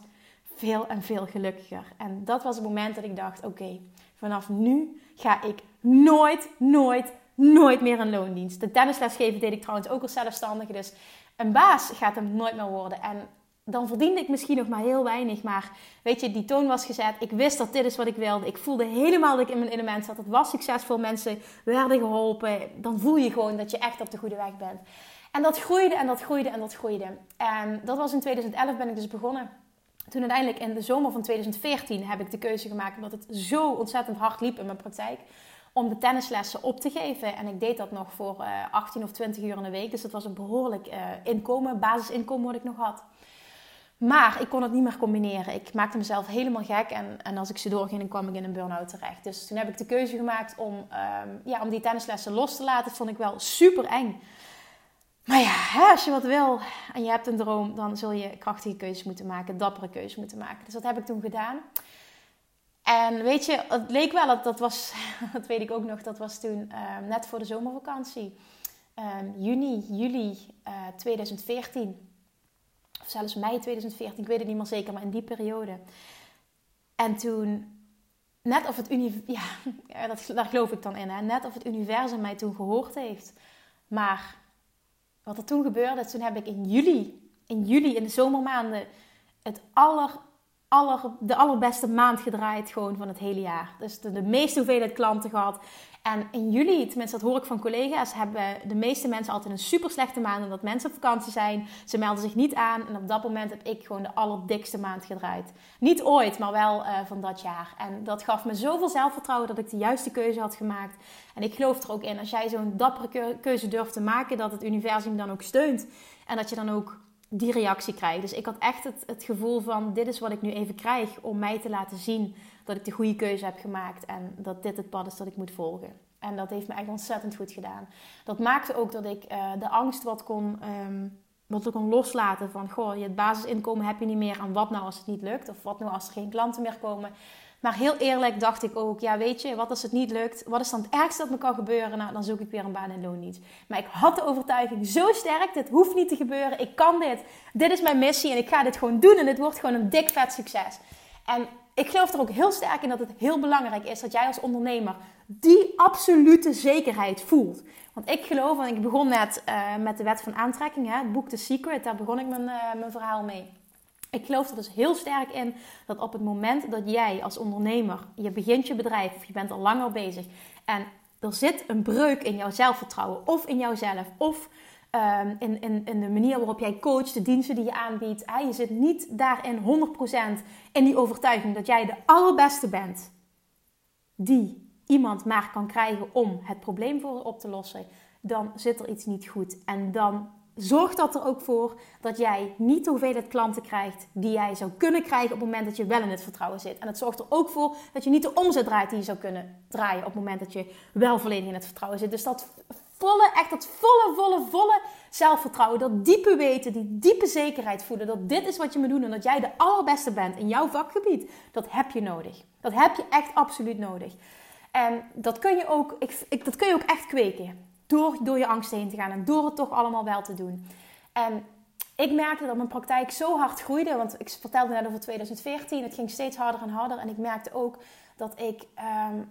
veel en veel gelukkiger. En dat was het moment dat ik dacht: oké, vanaf nu ga ik nooit, nooit, nooit meer een loondienst. De tennisles geven deed ik trouwens ook als zelfstandige. Dus een baas gaat hem nooit meer worden. En dan verdiende ik misschien nog maar heel weinig. Maar weet je, die toon was gezet. Ik wist dat dit is wat ik wilde. Ik voelde helemaal dat ik in mijn element zat. Het was succesvol. Mensen werden geholpen. Dan voel je gewoon dat je echt op de goede weg bent. En dat groeide en dat groeide en dat groeide. En dat was in 2011 ben ik dus begonnen. Toen uiteindelijk in de zomer van 2014 heb ik de keuze gemaakt, omdat het zo ontzettend hard liep in mijn praktijk, om de tennislessen op te geven. En ik deed dat nog voor uh, eh, 18 of 20 uur in de week. Dus dat was een behoorlijk uh, inkomen, basisinkomen wat ik nog had. Maar ik kon het niet meer combineren. Ik maakte mezelf helemaal gek. En, en als ik ze doorging, dan kwam ik in een burn-out terecht. Dus toen heb ik de keuze gemaakt om, um, ja, om die tennislessen los te laten. Dat vond ik wel super eng. Maar ja, als je wat wil en je hebt een droom, dan zul je krachtige keuzes moeten maken, dappere keuzes moeten maken. Dus dat heb ik toen gedaan. En weet je, het leek wel, dat, dat was, dat weet ik ook nog, dat was toen um, net voor de zomervakantie. Um, juni, juli uh, 2014 of zelfs mei 2014, ik weet het niet meer zeker, maar in die periode. En toen, net of het universum, ja, dat, daar geloof ik dan in, hè? net of het universum mij toen gehoord heeft. Maar wat er toen gebeurde, toen heb ik in juli, in juli, in de zomermaanden, het aller, aller, de allerbeste maand gedraaid gewoon van het hele jaar. Dus de, meeste hoeveelheid klanten gehad. En in juli, tenminste dat hoor ik van collega's, hebben de meeste mensen altijd een super slechte maand omdat mensen op vakantie zijn. Ze melden zich niet aan en op dat moment heb ik gewoon de allerdikste maand gedraaid. Niet ooit, maar wel uh, van dat jaar. En dat gaf me zoveel zelfvertrouwen dat ik de juiste keuze had gemaakt. En ik geloof er ook in, als jij zo'n dappere keuze durft te maken, dat het universum dan ook steunt. En dat je dan ook die reactie krijgt. Dus ik had echt het, het gevoel van, dit is wat ik nu even krijg om mij te laten zien dat ik de goede keuze heb gemaakt en dat dit het pad is dat ik moet volgen. En dat heeft me echt ontzettend goed gedaan. Dat maakte ook dat ik uh, de angst wat kon, um, wat kon loslaten van, goh, je basisinkomen heb je niet meer en wat nou als het niet lukt? Of wat nou als er geen klanten meer komen? Maar heel eerlijk dacht ik ook, ja weet je, wat als het niet lukt? Wat is dan het ergste dat me kan gebeuren? Nou, dan zoek ik weer een baan in loondienst. Maar ik had de overtuiging zo sterk, dit hoeft niet te gebeuren. Ik kan dit. Dit is mijn missie en ik ga dit gewoon doen en het wordt gewoon een dik vet succes. En ik geloof er ook heel sterk in dat het heel belangrijk is dat jij als ondernemer die absolute zekerheid voelt. Want ik geloof, en ik begon net uh, met de wet van aantrekking, hè, het boek The Secret, daar begon ik mijn, uh, mijn verhaal mee. Ik geloof er dus heel sterk in dat op het moment dat jij als ondernemer, je begint je bedrijf of je bent al langer bezig en er zit een breuk in jouw zelfvertrouwen of in jouzelf of um, in, in, in de manier waarop jij coacht, de diensten die je aanbiedt. Hè? Je zit niet daarin 100% in die overtuiging dat jij de allerbeste bent die iemand maar kan krijgen om het probleem voor op te lossen. Dan zit er iets niet goed. En dan zorgt dat er ook voor dat jij niet de hoeveelheid klanten krijgt die jij zou kunnen krijgen op het moment dat je wel in het vertrouwen zit. En het zorgt er ook voor dat je niet de omzet draait die je zou kunnen draaien op het moment dat je wel volledig in het vertrouwen zit. Dus dat volle, echt dat volle, volle, volle zelfvertrouwen, dat diepe weten, die diepe zekerheid voelen dat dit is wat je moet doen en dat jij de allerbeste bent in jouw vakgebied, dat heb je nodig. Dat heb je echt absoluut nodig. En dat kun je ook, ik, dat kun je ook echt kweken. Door, door je angst heen te gaan en door het toch allemaal wel te doen. En ik merkte dat mijn praktijk zo hard groeide. Want ik vertelde net over 2014. Het ging steeds harder en harder. En ik merkte ook dat ik ehm,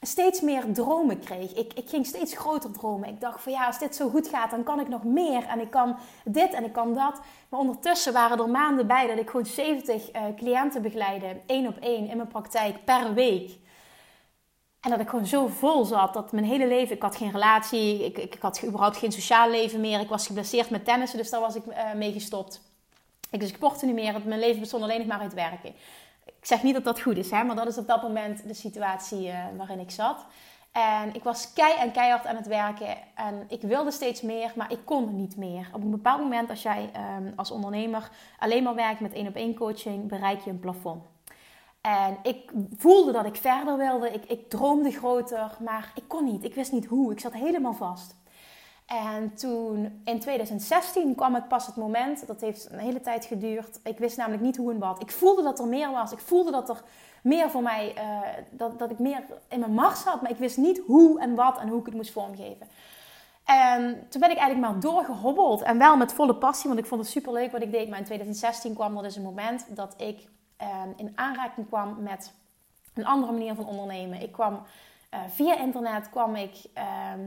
steeds meer dromen kreeg. Ik, ik ging steeds groter dromen. Ik dacht van ja, als dit zo goed gaat, dan kan ik nog meer. En ik kan dit en ik kan dat. Maar ondertussen waren er maanden bij dat ik gewoon 70 uh, eh, cliënten begeleide, één op één in mijn praktijk per week. En dat ik gewoon zo vol zat dat mijn hele leven, ik had geen relatie, ik, ik, ik had überhaupt geen sociaal leven meer. Ik was geblesseerd met tennissen, dus daar was ik uh, mee gestopt. Ik, dus ik sportte niet meer, mijn leven bestond alleen nog maar uit werken. Ik zeg niet dat dat goed is, hè, maar dat is op dat moment de situatie uh, waarin ik zat. En ik was kei en keihard aan het werken. En ik wilde steeds meer, maar ik kon niet meer. Op een bepaald moment, als jij um, als ondernemer alleen maar werkt met één op één coaching, bereik je een plafond. En ik voelde dat ik verder wilde. Ik, ik droomde groter, maar ik kon niet. Ik wist niet hoe. Ik zat helemaal vast. En toen in 2016 kwam het pas het moment, dat heeft een hele tijd geduurd. Ik wist namelijk niet hoe en wat. Ik voelde dat er meer was. Ik voelde dat er meer voor mij, uh, dat, dat ik meer in mijn macht had. Maar ik wist niet hoe en wat en hoe ik het moest vormgeven. En toen ben ik eigenlijk maar doorgehobbeld. En wel met volle passie, want ik vond het super leuk wat ik deed. Maar in 2016 kwam er dus een moment dat ik in aanraking kwam met een andere manier van ondernemen. Ik kwam uh, via internet, kwam ik. Ehm,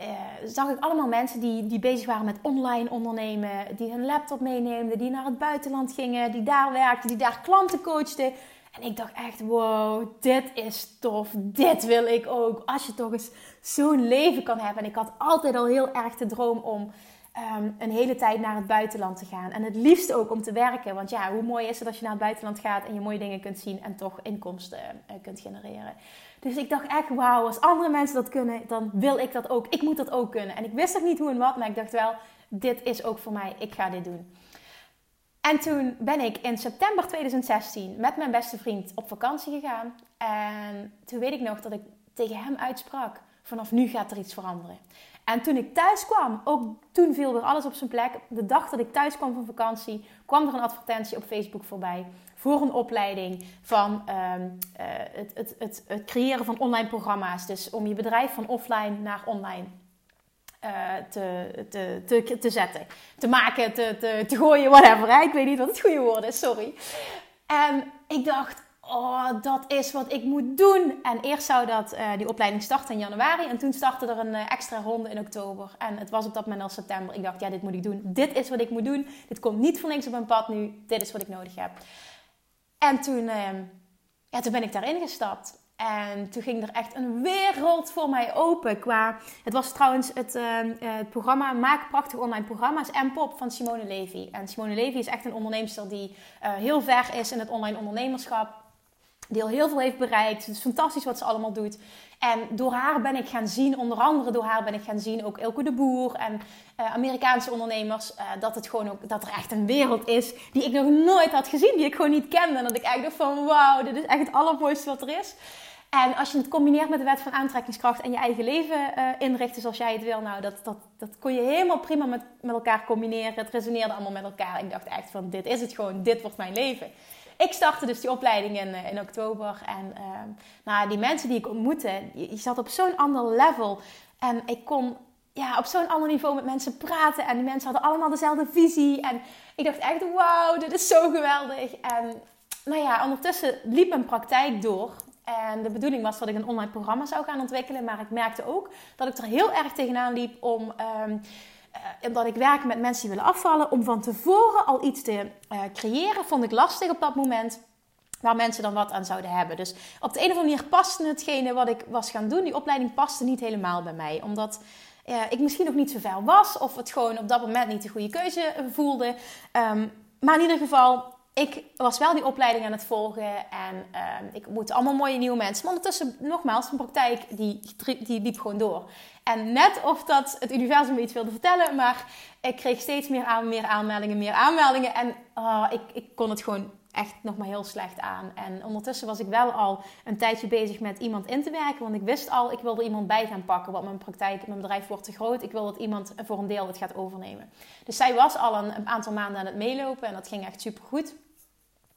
uh, zag ik allemaal mensen die, die bezig waren met online ondernemen, die hun laptop meeneemden, die naar het buitenland gingen, die daar werkten, die daar klanten coachten. En ik dacht echt, wow, dit is tof, dit wil ik ook. Als je toch eens zo'n leven kan hebben. En ik had altijd al heel erg de droom om um, een hele tijd naar het buitenland te gaan. En het liefst ook om te werken. Want ja, hoe mooi is het als je naar het buitenland gaat en je mooie dingen kunt zien en toch inkomsten uh, kunt genereren. Dus ik dacht echt, wauw, als andere mensen dat kunnen, dan wil ik dat ook. Ik moet dat ook kunnen. En ik wist nog niet hoe en wat, maar ik dacht wel, dit is ook voor mij. Ik ga dit doen. En toen ben ik in september 2016 met mijn beste vriend op vakantie gegaan. En toen weet ik nog dat ik tegen hem uitsprak: vanaf nu gaat er iets veranderen. En toen ik thuis kwam, ook toen viel weer alles op zijn plek. De dag dat ik thuis kwam van vakantie, kwam er een advertentie op Facebook voorbij voor een opleiding van ehm, eh, het, het, het, het, creëren van online programma's. Dus om je bedrijf van offline naar online uh, te, te, te, te zetten. Te maken, te, te, te gooien, whatever. Ik weet niet wat het goede woord is, sorry. En ik dacht, oh, dat is wat ik moet doen. En eerst zou dat, uh, die opleiding starten in januari. En toen startte er een uh, extra ronde in oktober. En het was op dat moment al september. Ik dacht, ja, dit moet ik doen. Dit is wat ik moet doen. Dit komt niet van links op mijn pad nu. Dit is wat ik nodig heb. En toen, uh, ja, toen ben ik daarin gestapt. En toen ging er echt een wereld voor mij open. Qua, het was trouwens het, ehm, het programma Maak Prachtige Online Programma's en Pop van Simone Levy. En Simone Levy is echt een onderneemster die heel ver is in het online ondernemerschap die al heel veel heeft bereikt. Het is fantastisch wat ze allemaal doet. En door haar ben ik gaan zien, onder andere door haar ben ik gaan zien, ook Elke de Boer en uh, Amerikaanse ondernemers, uh, dat, het gewoon ook, dat er echt een wereld is die ik nog nooit had gezien, die ik gewoon niet kende. En dat ik echt dacht van wauw, dit is echt het allermooiste wat er is. En als je het combineert met de wet van aantrekkingskracht en je eigen leven uh, inrichten zoals jij het wil, nou, dat, dat, dat kon je helemaal prima met, met elkaar combineren. Het resoneerde allemaal met elkaar. Ik dacht echt van, dit is het gewoon, dit wordt mijn leven ik startte dus die opleiding in, eh, in oktober. En ehm, nou, die mensen die ik ontmoette, je, zat op zo'n ander level. En ik kon ja, op zo'n ander niveau met mensen praten. En die mensen hadden allemaal dezelfde visie. En ik dacht echt, wauw, dit is zo geweldig. En nou ja, ondertussen liep mijn praktijk door. En de bedoeling was dat ik een online programma zou gaan ontwikkelen. Maar ik merkte ook dat ik er heel erg tegenaan liep om... Um, uh, dat ik werk met mensen die willen afvallen, om van tevoren al iets te uh, creëren, vond ik lastig op dat moment. Waar mensen dan wat aan zouden hebben. Dus op de een of andere manier paste hetgene wat ik was gaan doen. Die opleiding paste niet helemaal bij mij. Omdat uh, ik misschien nog niet zo ver was. Of het gewoon op dat moment niet de goede keuze voelde. Um, maar in ieder geval, ik was wel die opleiding aan het volgen en uh, ik ontmoette allemaal mooie nieuwe mensen. Maar ondertussen, nogmaals, mijn praktijk die, die liep gewoon door. En net of dat het universum me iets wilde vertellen, maar ik kreeg steeds meer, aan, meer aanmeldingen, meer aanmeldingen. En uh, ik, ik kon het gewoon echt nog maar heel slecht aan. En ondertussen was ik wel al een tijdje bezig met iemand in te werken. Want ik wist al, ik wilde iemand bij gaan pakken. Want mijn praktijk, mijn bedrijf wordt te groot. Ik wil dat iemand voor een deel het gaat overnemen. Dus zij was al een, een aantal maanden aan het meelopen. En dat ging echt super goed.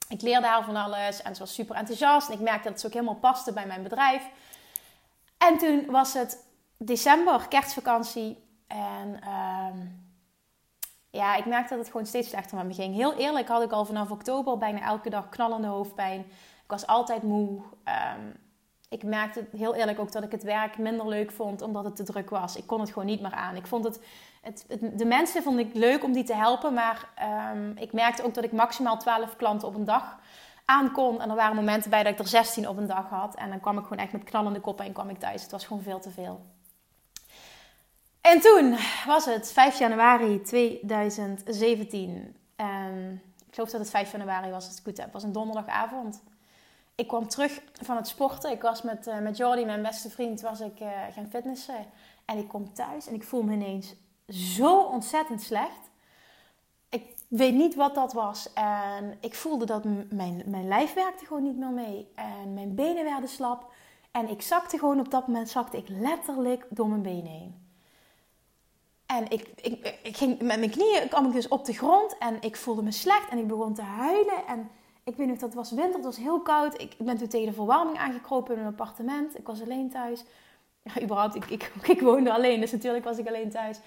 Ik leerde haar van alles en ze was super enthousiast. En ik merkte dat ze ook helemaal paste bij mijn bedrijf. En toen was het december, kerstvakantie. En uh, ja, ik merkte dat het gewoon steeds slechter met me ging. Heel eerlijk had ik al vanaf oktober bijna elke dag knallende hoofdpijn. Ik was altijd moe. Um, ik merkte heel eerlijk ook dat ik het werk minder leuk vond omdat het te druk was. Ik kon het gewoon niet meer aan. Ik vond het, het, de mensen vond ik leuk om die te helpen, maar ehm, ik merkte ook dat ik maximaal 12 klanten op een dag aankon. En er waren momenten bij dat ik er 16 op een dag had. En dan kwam ik gewoon echt met knallende koppen en kwam ik thuis. Het was gewoon veel te veel. En toen was het 5 januari 2017. En ik geloof dat het 5 januari was als ik het goed heb. Het was een donderdagavond. Ik kwam terug van het sporten. Ik was met, uh, met Jordi, mijn beste vriend, was ik uh, gaan fitnessen. En ik kom thuis en ik voel me ineens zo ontzettend slecht. Ik weet niet wat dat was. En ik voelde dat mijn, mijn lijf werkte gewoon niet meer mee. En mijn benen werden slap. En ik zakte gewoon op dat moment, zakte ik letterlijk door mijn benen heen. En ik, ik, ik ging met mijn knieën kwam ik dus op de grond en ik voelde me slecht en ik begon te huilen. En ik weet nog, dat was winter, het was heel koud. Ik ben toen tegen de verwarming aangekropen in een appartement. Ik was alleen thuis. Ja, überhaupt, ik, ik, ik woonde alleen, dus natuurlijk was ik alleen thuis.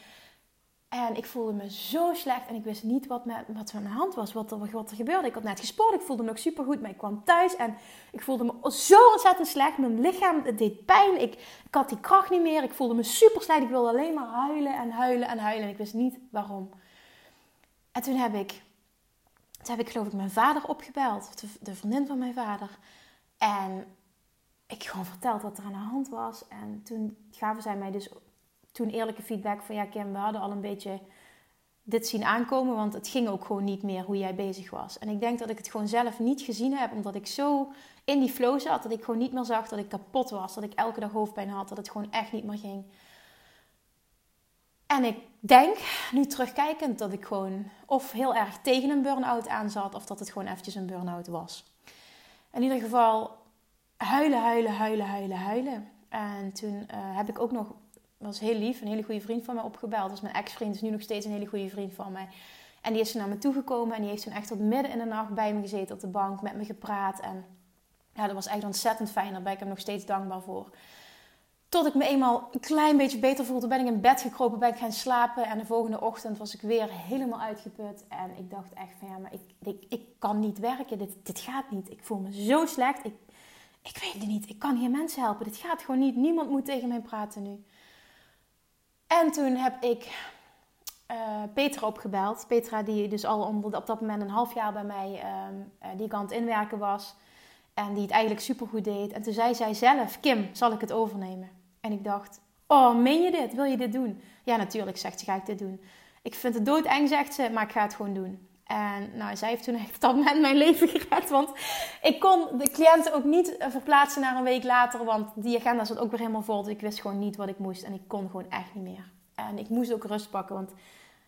En ik voelde me zo slecht en ik wist niet wat, wat er aan de hand was, wat er, wat er gebeurde. Ik had net gesport, ik voelde me nog super goed, maar ik kwam thuis en ik voelde me zo ontzettend slecht. Mijn lichaam deed pijn, ik, ik had die kracht niet meer, ik voelde me super slecht. Ik wilde alleen maar huilen en huilen en huilen en ik wist niet waarom. En toen heb ik, toen heb ik geloof ik mijn vader opgebeld, de, de vriendin van mijn vader. En ik gewoon verteld wat er aan de hand was. En toen gaven zij mij dus toen eerlijke feedback van ja Kim, we hadden al een beetje dit zien aankomen, want het ging ook gewoon niet meer hoe jij bezig was. En ik denk dat ik het gewoon zelf niet gezien heb, omdat ik zo in die flow zat, dat ik gewoon niet meer zag dat ik kapot was, dat ik elke dag hoofdpijn had, dat het gewoon echt niet meer ging. En ik denk, nu terugkijkend, dat ik gewoon of heel erg tegen een burn-out aan zat, of dat het gewoon eventjes een burn-out was. In ieder geval huilen, huilen, huilen, huilen, huilen. En toen uh, heb ik ook nog was heel lief, een hele goede vriend van mij opgebeld. Dat is mijn ex-vriend, is nu nog steeds een hele goede vriend van mij. En die is naar me toegekomen en die heeft toen echt tot midden in de nacht bij me gezeten op de bank, met me gepraat. En ja, dat was echt ontzettend fijn. Daar ben ik hem nog steeds dankbaar voor. Tot ik me eenmaal een klein beetje beter voelde, ben ik in bed gekropen, ben ik gaan slapen. En de volgende ochtend was ik weer helemaal uitgeput. En ik dacht echt van ja, maar ik, ik, ik kan niet werken. Dit, dit gaat niet. Ik voel me zo slecht. Ik, ik weet het niet. Ik kan hier mensen helpen. Dit gaat gewoon niet. Niemand moet tegen mij praten nu. En toen heb ik uh, Petra opgebeld. Petra die dus al op dat moment een half jaar bij mij, um, die het inwerken was. En die het eigenlijk supergoed deed. En toen zei zij zelf, Kim, zal ik het overnemen? En ik dacht, oh, meen je dit? Wil je dit doen? Ja, natuurlijk, zegt ze, ga ik dit doen. Ik vind het doodeng, zegt ze, maar ik ga het gewoon doen. En nou, zij heeft toen echt dat moment mijn leven gered. Want ik kon de cliënten ook niet verplaatsen naar een week later. Want die agenda zat ook weer helemaal vol. Dus ik wist gewoon niet wat ik moest. En ik kon gewoon echt niet meer. En ik moest ook rust pakken. Want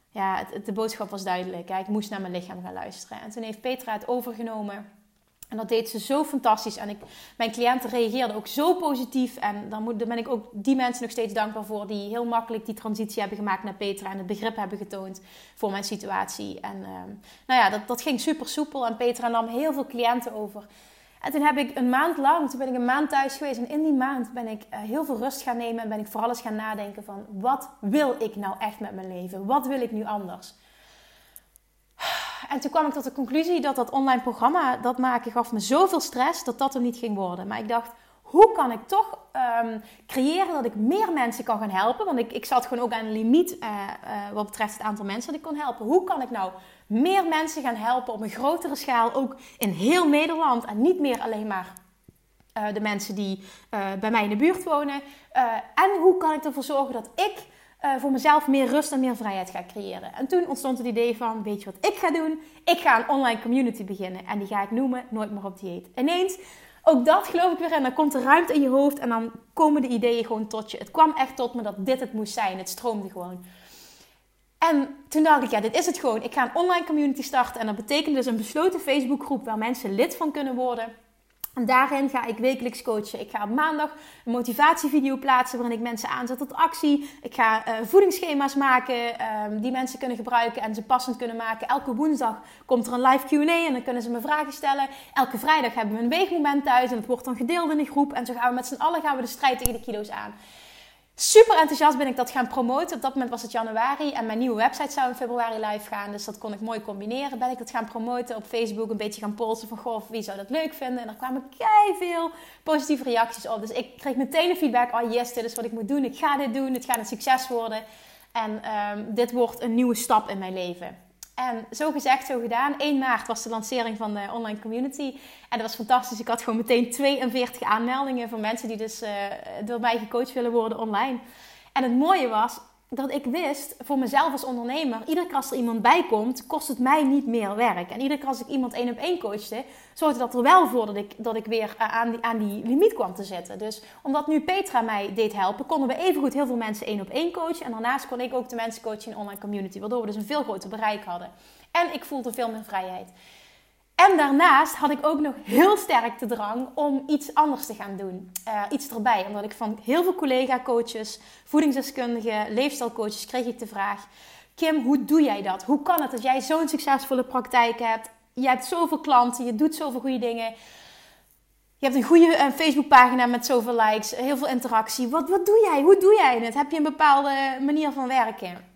ja, het, de boodschap was duidelijk. Ik moest naar mijn lichaam gaan luisteren. En toen heeft Petra het overgenomen. En dat deed ze zo fantastisch. En ik, mijn cliënten reageerden ook zo positief. En dan, moet, ben ik ook die mensen nog steeds dankbaar voor. Die heel makkelijk die transitie hebben gemaakt naar Petra. En het begrip hebben getoond voor mijn situatie. En ehm, nou ja, dat, dat ging super soepel. En Petra nam heel veel cliënten over. En toen heb ik een maand lang, toen ben ik een maand thuis geweest. En in die maand ben ik eh, heel veel rust gaan nemen. En ben ik vooral eens gaan nadenken van... Wat wil ik nou echt met mijn leven? Wat wil ik nu anders? En toen kwam ik tot de conclusie dat dat online programma, dat maken, gaf me zoveel stress dat dat er niet ging worden. Maar ik dacht, hoe kan ik toch um, creëren dat ik meer mensen kan gaan helpen? Want ik, ik zat gewoon ook aan een limiet uh, uh, wat betreft het aantal mensen dat ik kon helpen. Hoe kan ik nou meer mensen gaan helpen op een grotere schaal, ook in heel Nederland en niet meer alleen maar uh, de mensen die bij mij in de buurt wonen? en hoe kan ik ervoor zorgen dat ik uh, voor mezelf meer rust en meer vrijheid ga creëren. En toen ontstond het idee van, weet je wat ik ga doen? Ik ga een online community beginnen. En die ga ik noemen Nooit meer op dieet. Ineens, ook dat geloof ik weer. En dan komt er ruimte in je hoofd en dan komen de ideeën gewoon tot je. Het kwam echt tot me dat dit het moest zijn. Het stroomde gewoon. En toen dacht ik, ja, dit is het gewoon. Ik ga een online community starten. En dat betekent dus een besloten Facebookgroep waar mensen lid van kunnen worden. En daarin ga ik wekelijks coachen. Ik ga op maandag een motivatievideo plaatsen waarin ik mensen aanzet tot actie. Ik ga uh, voedingsschema's maken um, die mensen kunnen gebruiken en ze passend kunnen maken. Elke woensdag komt er een live Q&A en dan kunnen ze me vragen stellen. Elke vrijdag hebben we een weegmoment thuis en het wordt dan gedeeld in een groep. En zo gaan we met z'n allen gaan we de strijd tegen de kilo's aan. Super enthousiast ben ik dat gaan promoten. Op dat moment was het januari en mijn nieuwe website zou in februari live gaan. Dus dat kon ik mooi combineren. Ben ik dat gaan promoten op Facebook, een beetje gaan polsen van goh, wie zou dat leuk vinden. En er kwamen kei veel positieve reacties op. Dus ik kreeg meteen de feedback, oh yes, dit is wat ik moet doen. Ik ga dit doen, het gaat een succes worden. En um, dit wordt een nieuwe stap in mijn leven. En zo gezegd, zo gedaan. 1 maart was de lancering van de online community. En dat was fantastisch. Ik had gewoon meteen 42 aanmeldingen van mensen die dus uh, door mij gecoacht willen worden online. En het mooie was, dat ik wist voor mezelf als ondernemer, iedere keer als er iemand bij komt, kost het mij niet meer werk. En iedere keer als ik iemand één op één coachte, zorgde dat er wel voor dat ik, dat ik weer eh, aan die, aan die limiet kwam te zitten. Dus omdat nu Petra mij deed helpen, konden we evengoed heel veel mensen één op één coachen. En daarnaast kon ik ook de mensen coachen in de online community, waardoor we dus een veel groter bereik hadden. En ik voelde veel meer vrijheid. En daarnaast had ik ook nog heel sterk de drang om iets anders te gaan doen. Uh, iets erbij. Omdat ik van heel veel collega-coaches, voedingsdeskundigen, leefstijlcoaches kreeg ik de vraag... Kim, hoe doe jij dat? Hoe kan het dat jij zo'n succesvolle praktijk hebt? Je hebt zoveel klanten, je doet zoveel goede dingen. Je hebt een goede uh, Facebookpagina met zoveel likes, heel veel interactie. Wat, wat doe jij? Hoe doe jij het? Heb je een bepaalde manier van werken?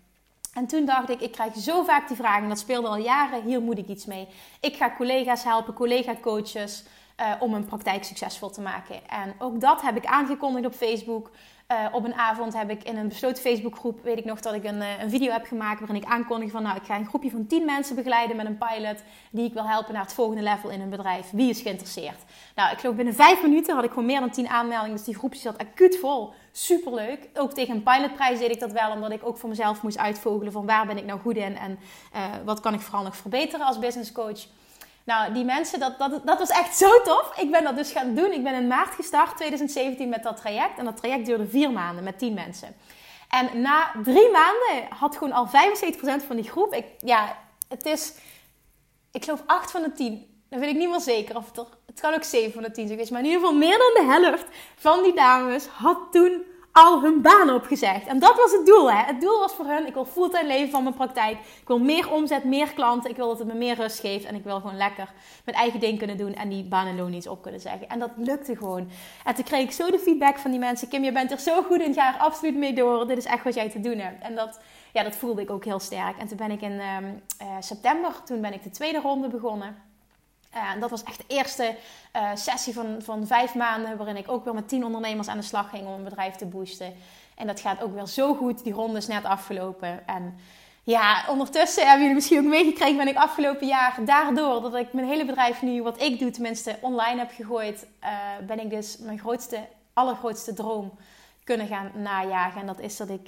En toen dacht ik, ik krijg zo vaak die vragen, dat speelde al jaren, hier moet ik iets mee. Ik ga collega's helpen, collega-coaches, uh, om een praktijk succesvol te maken. En ook dat heb ik aangekondigd op Facebook. Uh, op een avond heb ik in een besloten Facebookgroep, weet ik nog, dat ik een, uh, een video heb gemaakt waarin ik aankondig van, nou, ik ga een groepje van 10 mensen begeleiden met een pilot die ik wil helpen naar het volgende level in een bedrijf. Wie is geïnteresseerd? Nou, ik geloof binnen 5 minuten had ik gewoon meer dan 10 aanmeldingen, dus die groepje zat acuut vol. Superleuk. Ook tegen een pilotprijs deed ik dat wel, omdat ik ook voor mezelf moest uitvogelen van waar ben ik nou goed in en uh, wat kan ik vooral nog verbeteren als business coach. Nou, die mensen, dat, dat, dat was echt zo tof. Ik ben dat dus gaan doen. Ik ben in maart gestart, 2017, met dat traject. En dat traject duurde vier maanden met tien mensen. En na drie maanden had gewoon al 75% van die groep. Ik, ja, het is, ik geloof 8 van de 10. Dan weet ik niet meer zeker. Of het, er, het kan ook 7 van de 10 zijn Maar in ieder geval meer dan de helft van die dames had toen al hun baan opgezegd. En dat was het doel. Hè? Het doel was voor hun, ik wil fulltime leven van mijn praktijk. Ik wil meer omzet, meer klanten. Ik wil dat het me meer rust geeft. En ik wil gewoon lekker mijn eigen ding kunnen doen. En die baan en loon iets op kunnen zeggen. En dat lukte gewoon. En toen kreeg ik zo de feedback van die mensen. Kim, je bent er zo goed in. Ga er absoluut mee door. Dit is echt wat jij te doen hebt. En dat, ja, dat voelde ik ook heel sterk. En toen ben ik in um, uh, september, toen ben ik de tweede ronde begonnen. Uh, dat was echt de eerste uh, sessie van, van vijf maanden, waarin ik ook weer met tien ondernemers aan de slag ging om een bedrijf te boosten. En dat gaat ook weer zo goed. Die ronde is net afgelopen. En ja, ondertussen hebben jullie misschien ook meegekregen, ben ik afgelopen jaar daardoor dat ik mijn hele bedrijf nu, wat ik doe, tenminste online heb gegooid, uh, ben ik dus mijn grootste, allergrootste droom kunnen gaan najagen. En dat is dat ik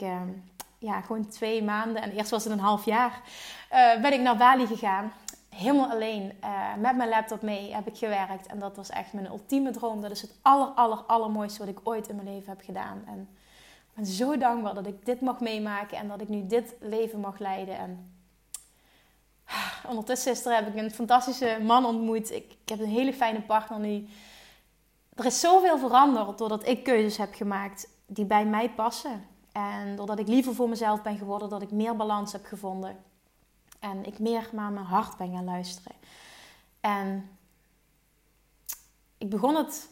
ja, gewoon twee maanden, en eerst was het een half jaar, ben ik naar Bali gegaan helemaal alleen uh, met mijn laptop mee heb ik gewerkt. En dat was echt mijn ultieme droom. Dat is het aller, aller, allermooiste wat ik ooit in mijn leven heb gedaan. En ik ben zo dankbaar dat ik dit mag meemaken en dat ik nu dit leven mag leiden. En ondertussen is er, heb ik een fantastische man ontmoet. Ik, ik heb een hele fijne partner nu. Er is zoveel veranderd doordat ik keuzes heb gemaakt die bij mij passen. En doordat ik liever voor mezelf ben geworden, dat ik meer balans heb gevonden. En ik meer naar mijn hart ben gaan luisteren. En ik begon het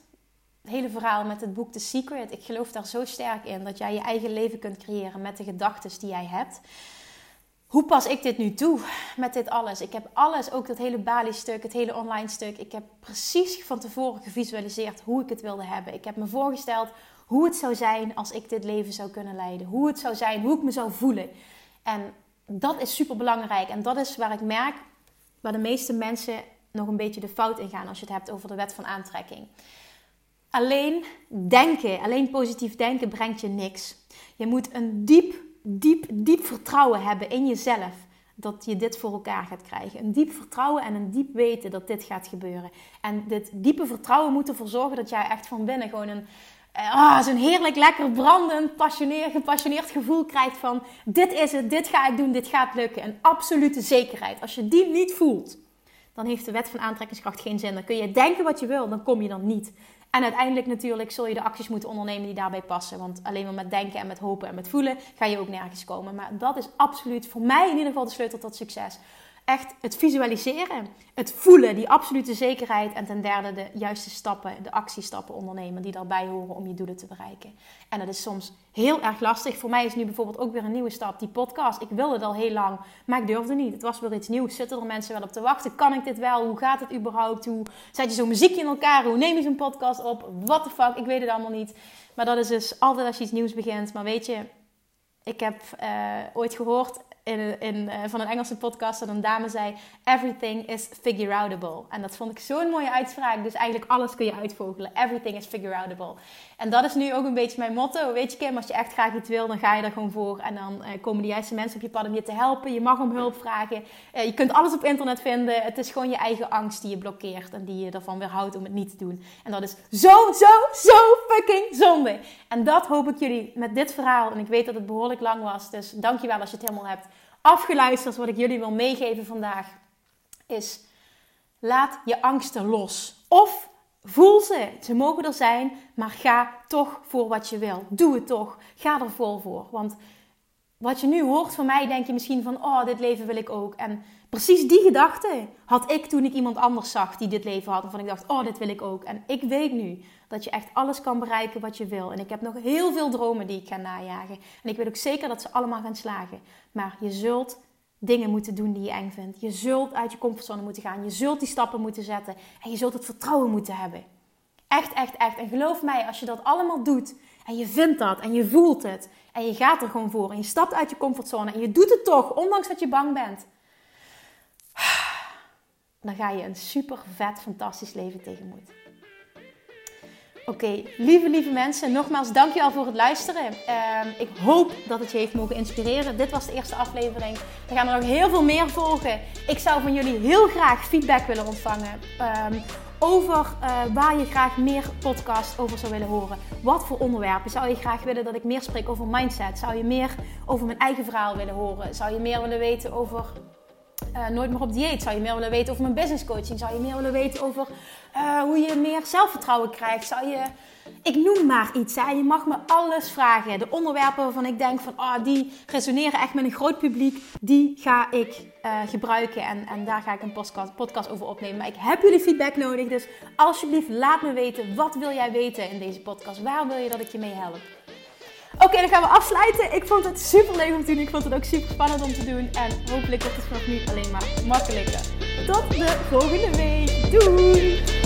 hele verhaal met het boek The Secret. Ik geloof daar zo sterk in dat jij je eigen leven kunt creëren met de gedachten die jij hebt. Hoe pas ik dit nu toe met dit alles? Ik heb alles, ook dat hele Bali-stuk, het hele online stuk. Ik heb precies van tevoren gevisualiseerd hoe ik het wilde hebben. Ik heb me voorgesteld hoe het zou zijn als ik dit leven zou kunnen leiden. Hoe het zou zijn, hoe ik me zou voelen. En dat is super belangrijk. En dat is waar ik merk waar de meeste mensen nog een beetje de fout in gaan als je het hebt over de wet van aantrekking. Alleen denken, alleen positief denken brengt je niks. Je moet een diep, diep, diep vertrouwen hebben in jezelf dat je dit voor elkaar gaat krijgen. Een diep vertrouwen en een diep weten dat dit gaat gebeuren. En dit diepe vertrouwen moet ervoor zorgen dat jij echt van binnen gewoon een, uh, zo'n heerlijk, lekker brandend, passioneerd, gepassioneerd gevoel krijgt van dit is het, dit ga ik doen, dit gaat lukken. Een absolute zekerheid. Als je die niet voelt, dan heeft de wet van aantrekkingskracht geen zin. Dan kun je denken wat je wil, dan kom je dan niet. En uiteindelijk natuurlijk zul je de acties moeten ondernemen die daarbij passen. Want alleen maar met denken en met hopen en met voelen ga je ook nergens komen. Maar dat is absoluut voor mij in ieder geval de sleutel tot succes. Echt het visualiseren, het voelen, die absolute zekerheid. En ten derde de juiste stappen, de actiestappen ondernemen die daarbij horen om je doelen te bereiken. En dat is soms heel erg lastig. Voor mij is nu bijvoorbeeld ook weer een nieuwe stap, die podcast. Ik wilde het al heel lang, maar ik durfde niet. Het was weer iets nieuws. Zitten er mensen wel op te wachten? Kan ik dit wel? Hoe gaat het überhaupt? Hoe zet je zo'n muziekje in elkaar? Hoe neem je zo'n podcast op? What the fuck? Ik weet het allemaal niet. Maar dat is dus altijd als je iets nieuws begint. Maar weet je, ik heb uh, ooit gehoord uh, van een Engelse podcast dat een dame zei: Everything is figure outable. En dat vond ik zo'n mooie uitspraak. Dus eigenlijk alles kun je uitvogelen. Everything is figure outable. En dat is nu ook een beetje mijn motto. Weet je, Kim, als je echt graag iets wil, dan ga je er gewoon voor. En dan uh, komen de juiste mensen op je pad om je te helpen. Je mag om hulp vragen. Uh, je kunt alles op internet vinden. Het is gewoon je eigen angst die je blokkeert en die je ervan weerhoudt om het niet te doen. En dat is zo, zo, zo fucking zonde. En dat hoop ik jullie met dit verhaal. En ik weet dat het behoorlijk lang was. Dus dankjewel als je het helemaal hebt afgeluisterd. Wat ik jullie wil meegeven vandaag is: laat je angsten los. Of voel ze. Ze mogen er zijn, maar ga toch voor wat je wil. Doe het toch. Ga er vol voor. Want wat je nu hoort van mij, denk je misschien van: oh, dit leven wil ik ook. En precies die gedachte had ik toen ik iemand anders zag die dit leven had. Waarvan ik dacht: oh, dit wil ik ook. En ik weet nu dat je echt alles kan bereiken wat je wil. En ik heb nog heel veel dromen die ik ga najagen. En ik weet ook zeker dat ze allemaal gaan slagen. Maar je zult dingen moeten doen die je eng vindt. Je zult uit je comfortzone moeten gaan. Je zult die stappen moeten zetten. En je zult het vertrouwen moeten hebben. Echt, echt, echt. En geloof mij, als je dat allemaal doet en je vindt dat en je voelt het en je gaat er gewoon voor en je stapt uit je comfortzone en je doet het toch, ondanks dat je bang bent, dan ga je een super vet, fantastisch leven tegemoet. Oké, lieve, lieve mensen, nogmaals dankjewel voor het luisteren. Uh, ik hoop dat het je heeft mogen inspireren. Dit was de eerste aflevering. Er gaan er nog heel veel meer volgen. Ik zou van jullie heel graag feedback willen ontvangen. Um, over uh, waar je graag meer podcast over zou willen horen. Wat voor onderwerpen zou je graag willen dat ik meer spreek over mindset? Zou je meer over mijn eigen verhaal willen horen? Zou je meer willen weten over uh, nooit meer op dieet? Zou je meer willen weten over mijn business coaching? Zou je meer willen weten over uh, hoe je meer zelfvertrouwen krijgt? Zou je, ik noem maar iets. Hè? Je mag me alles vragen. De onderwerpen waarvan ik denk van, oh, die resoneren echt met een groot publiek, die ga ik uh, gebruiken en, en daar ga ik een podcast, podcast over opnemen. Maar ik heb jullie feedback nodig, dus alsjeblieft laat me weten, wat wil jij weten in deze podcast? Waar wil je dat ik je mee help? Oké, dan gaan we afsluiten. Ik vond het super leuk om te doen. Ik vond het ook super spannend om te doen. En hopelijk wordt het vanaf nu alleen maar makkelijker. Tot de volgende week. Doei!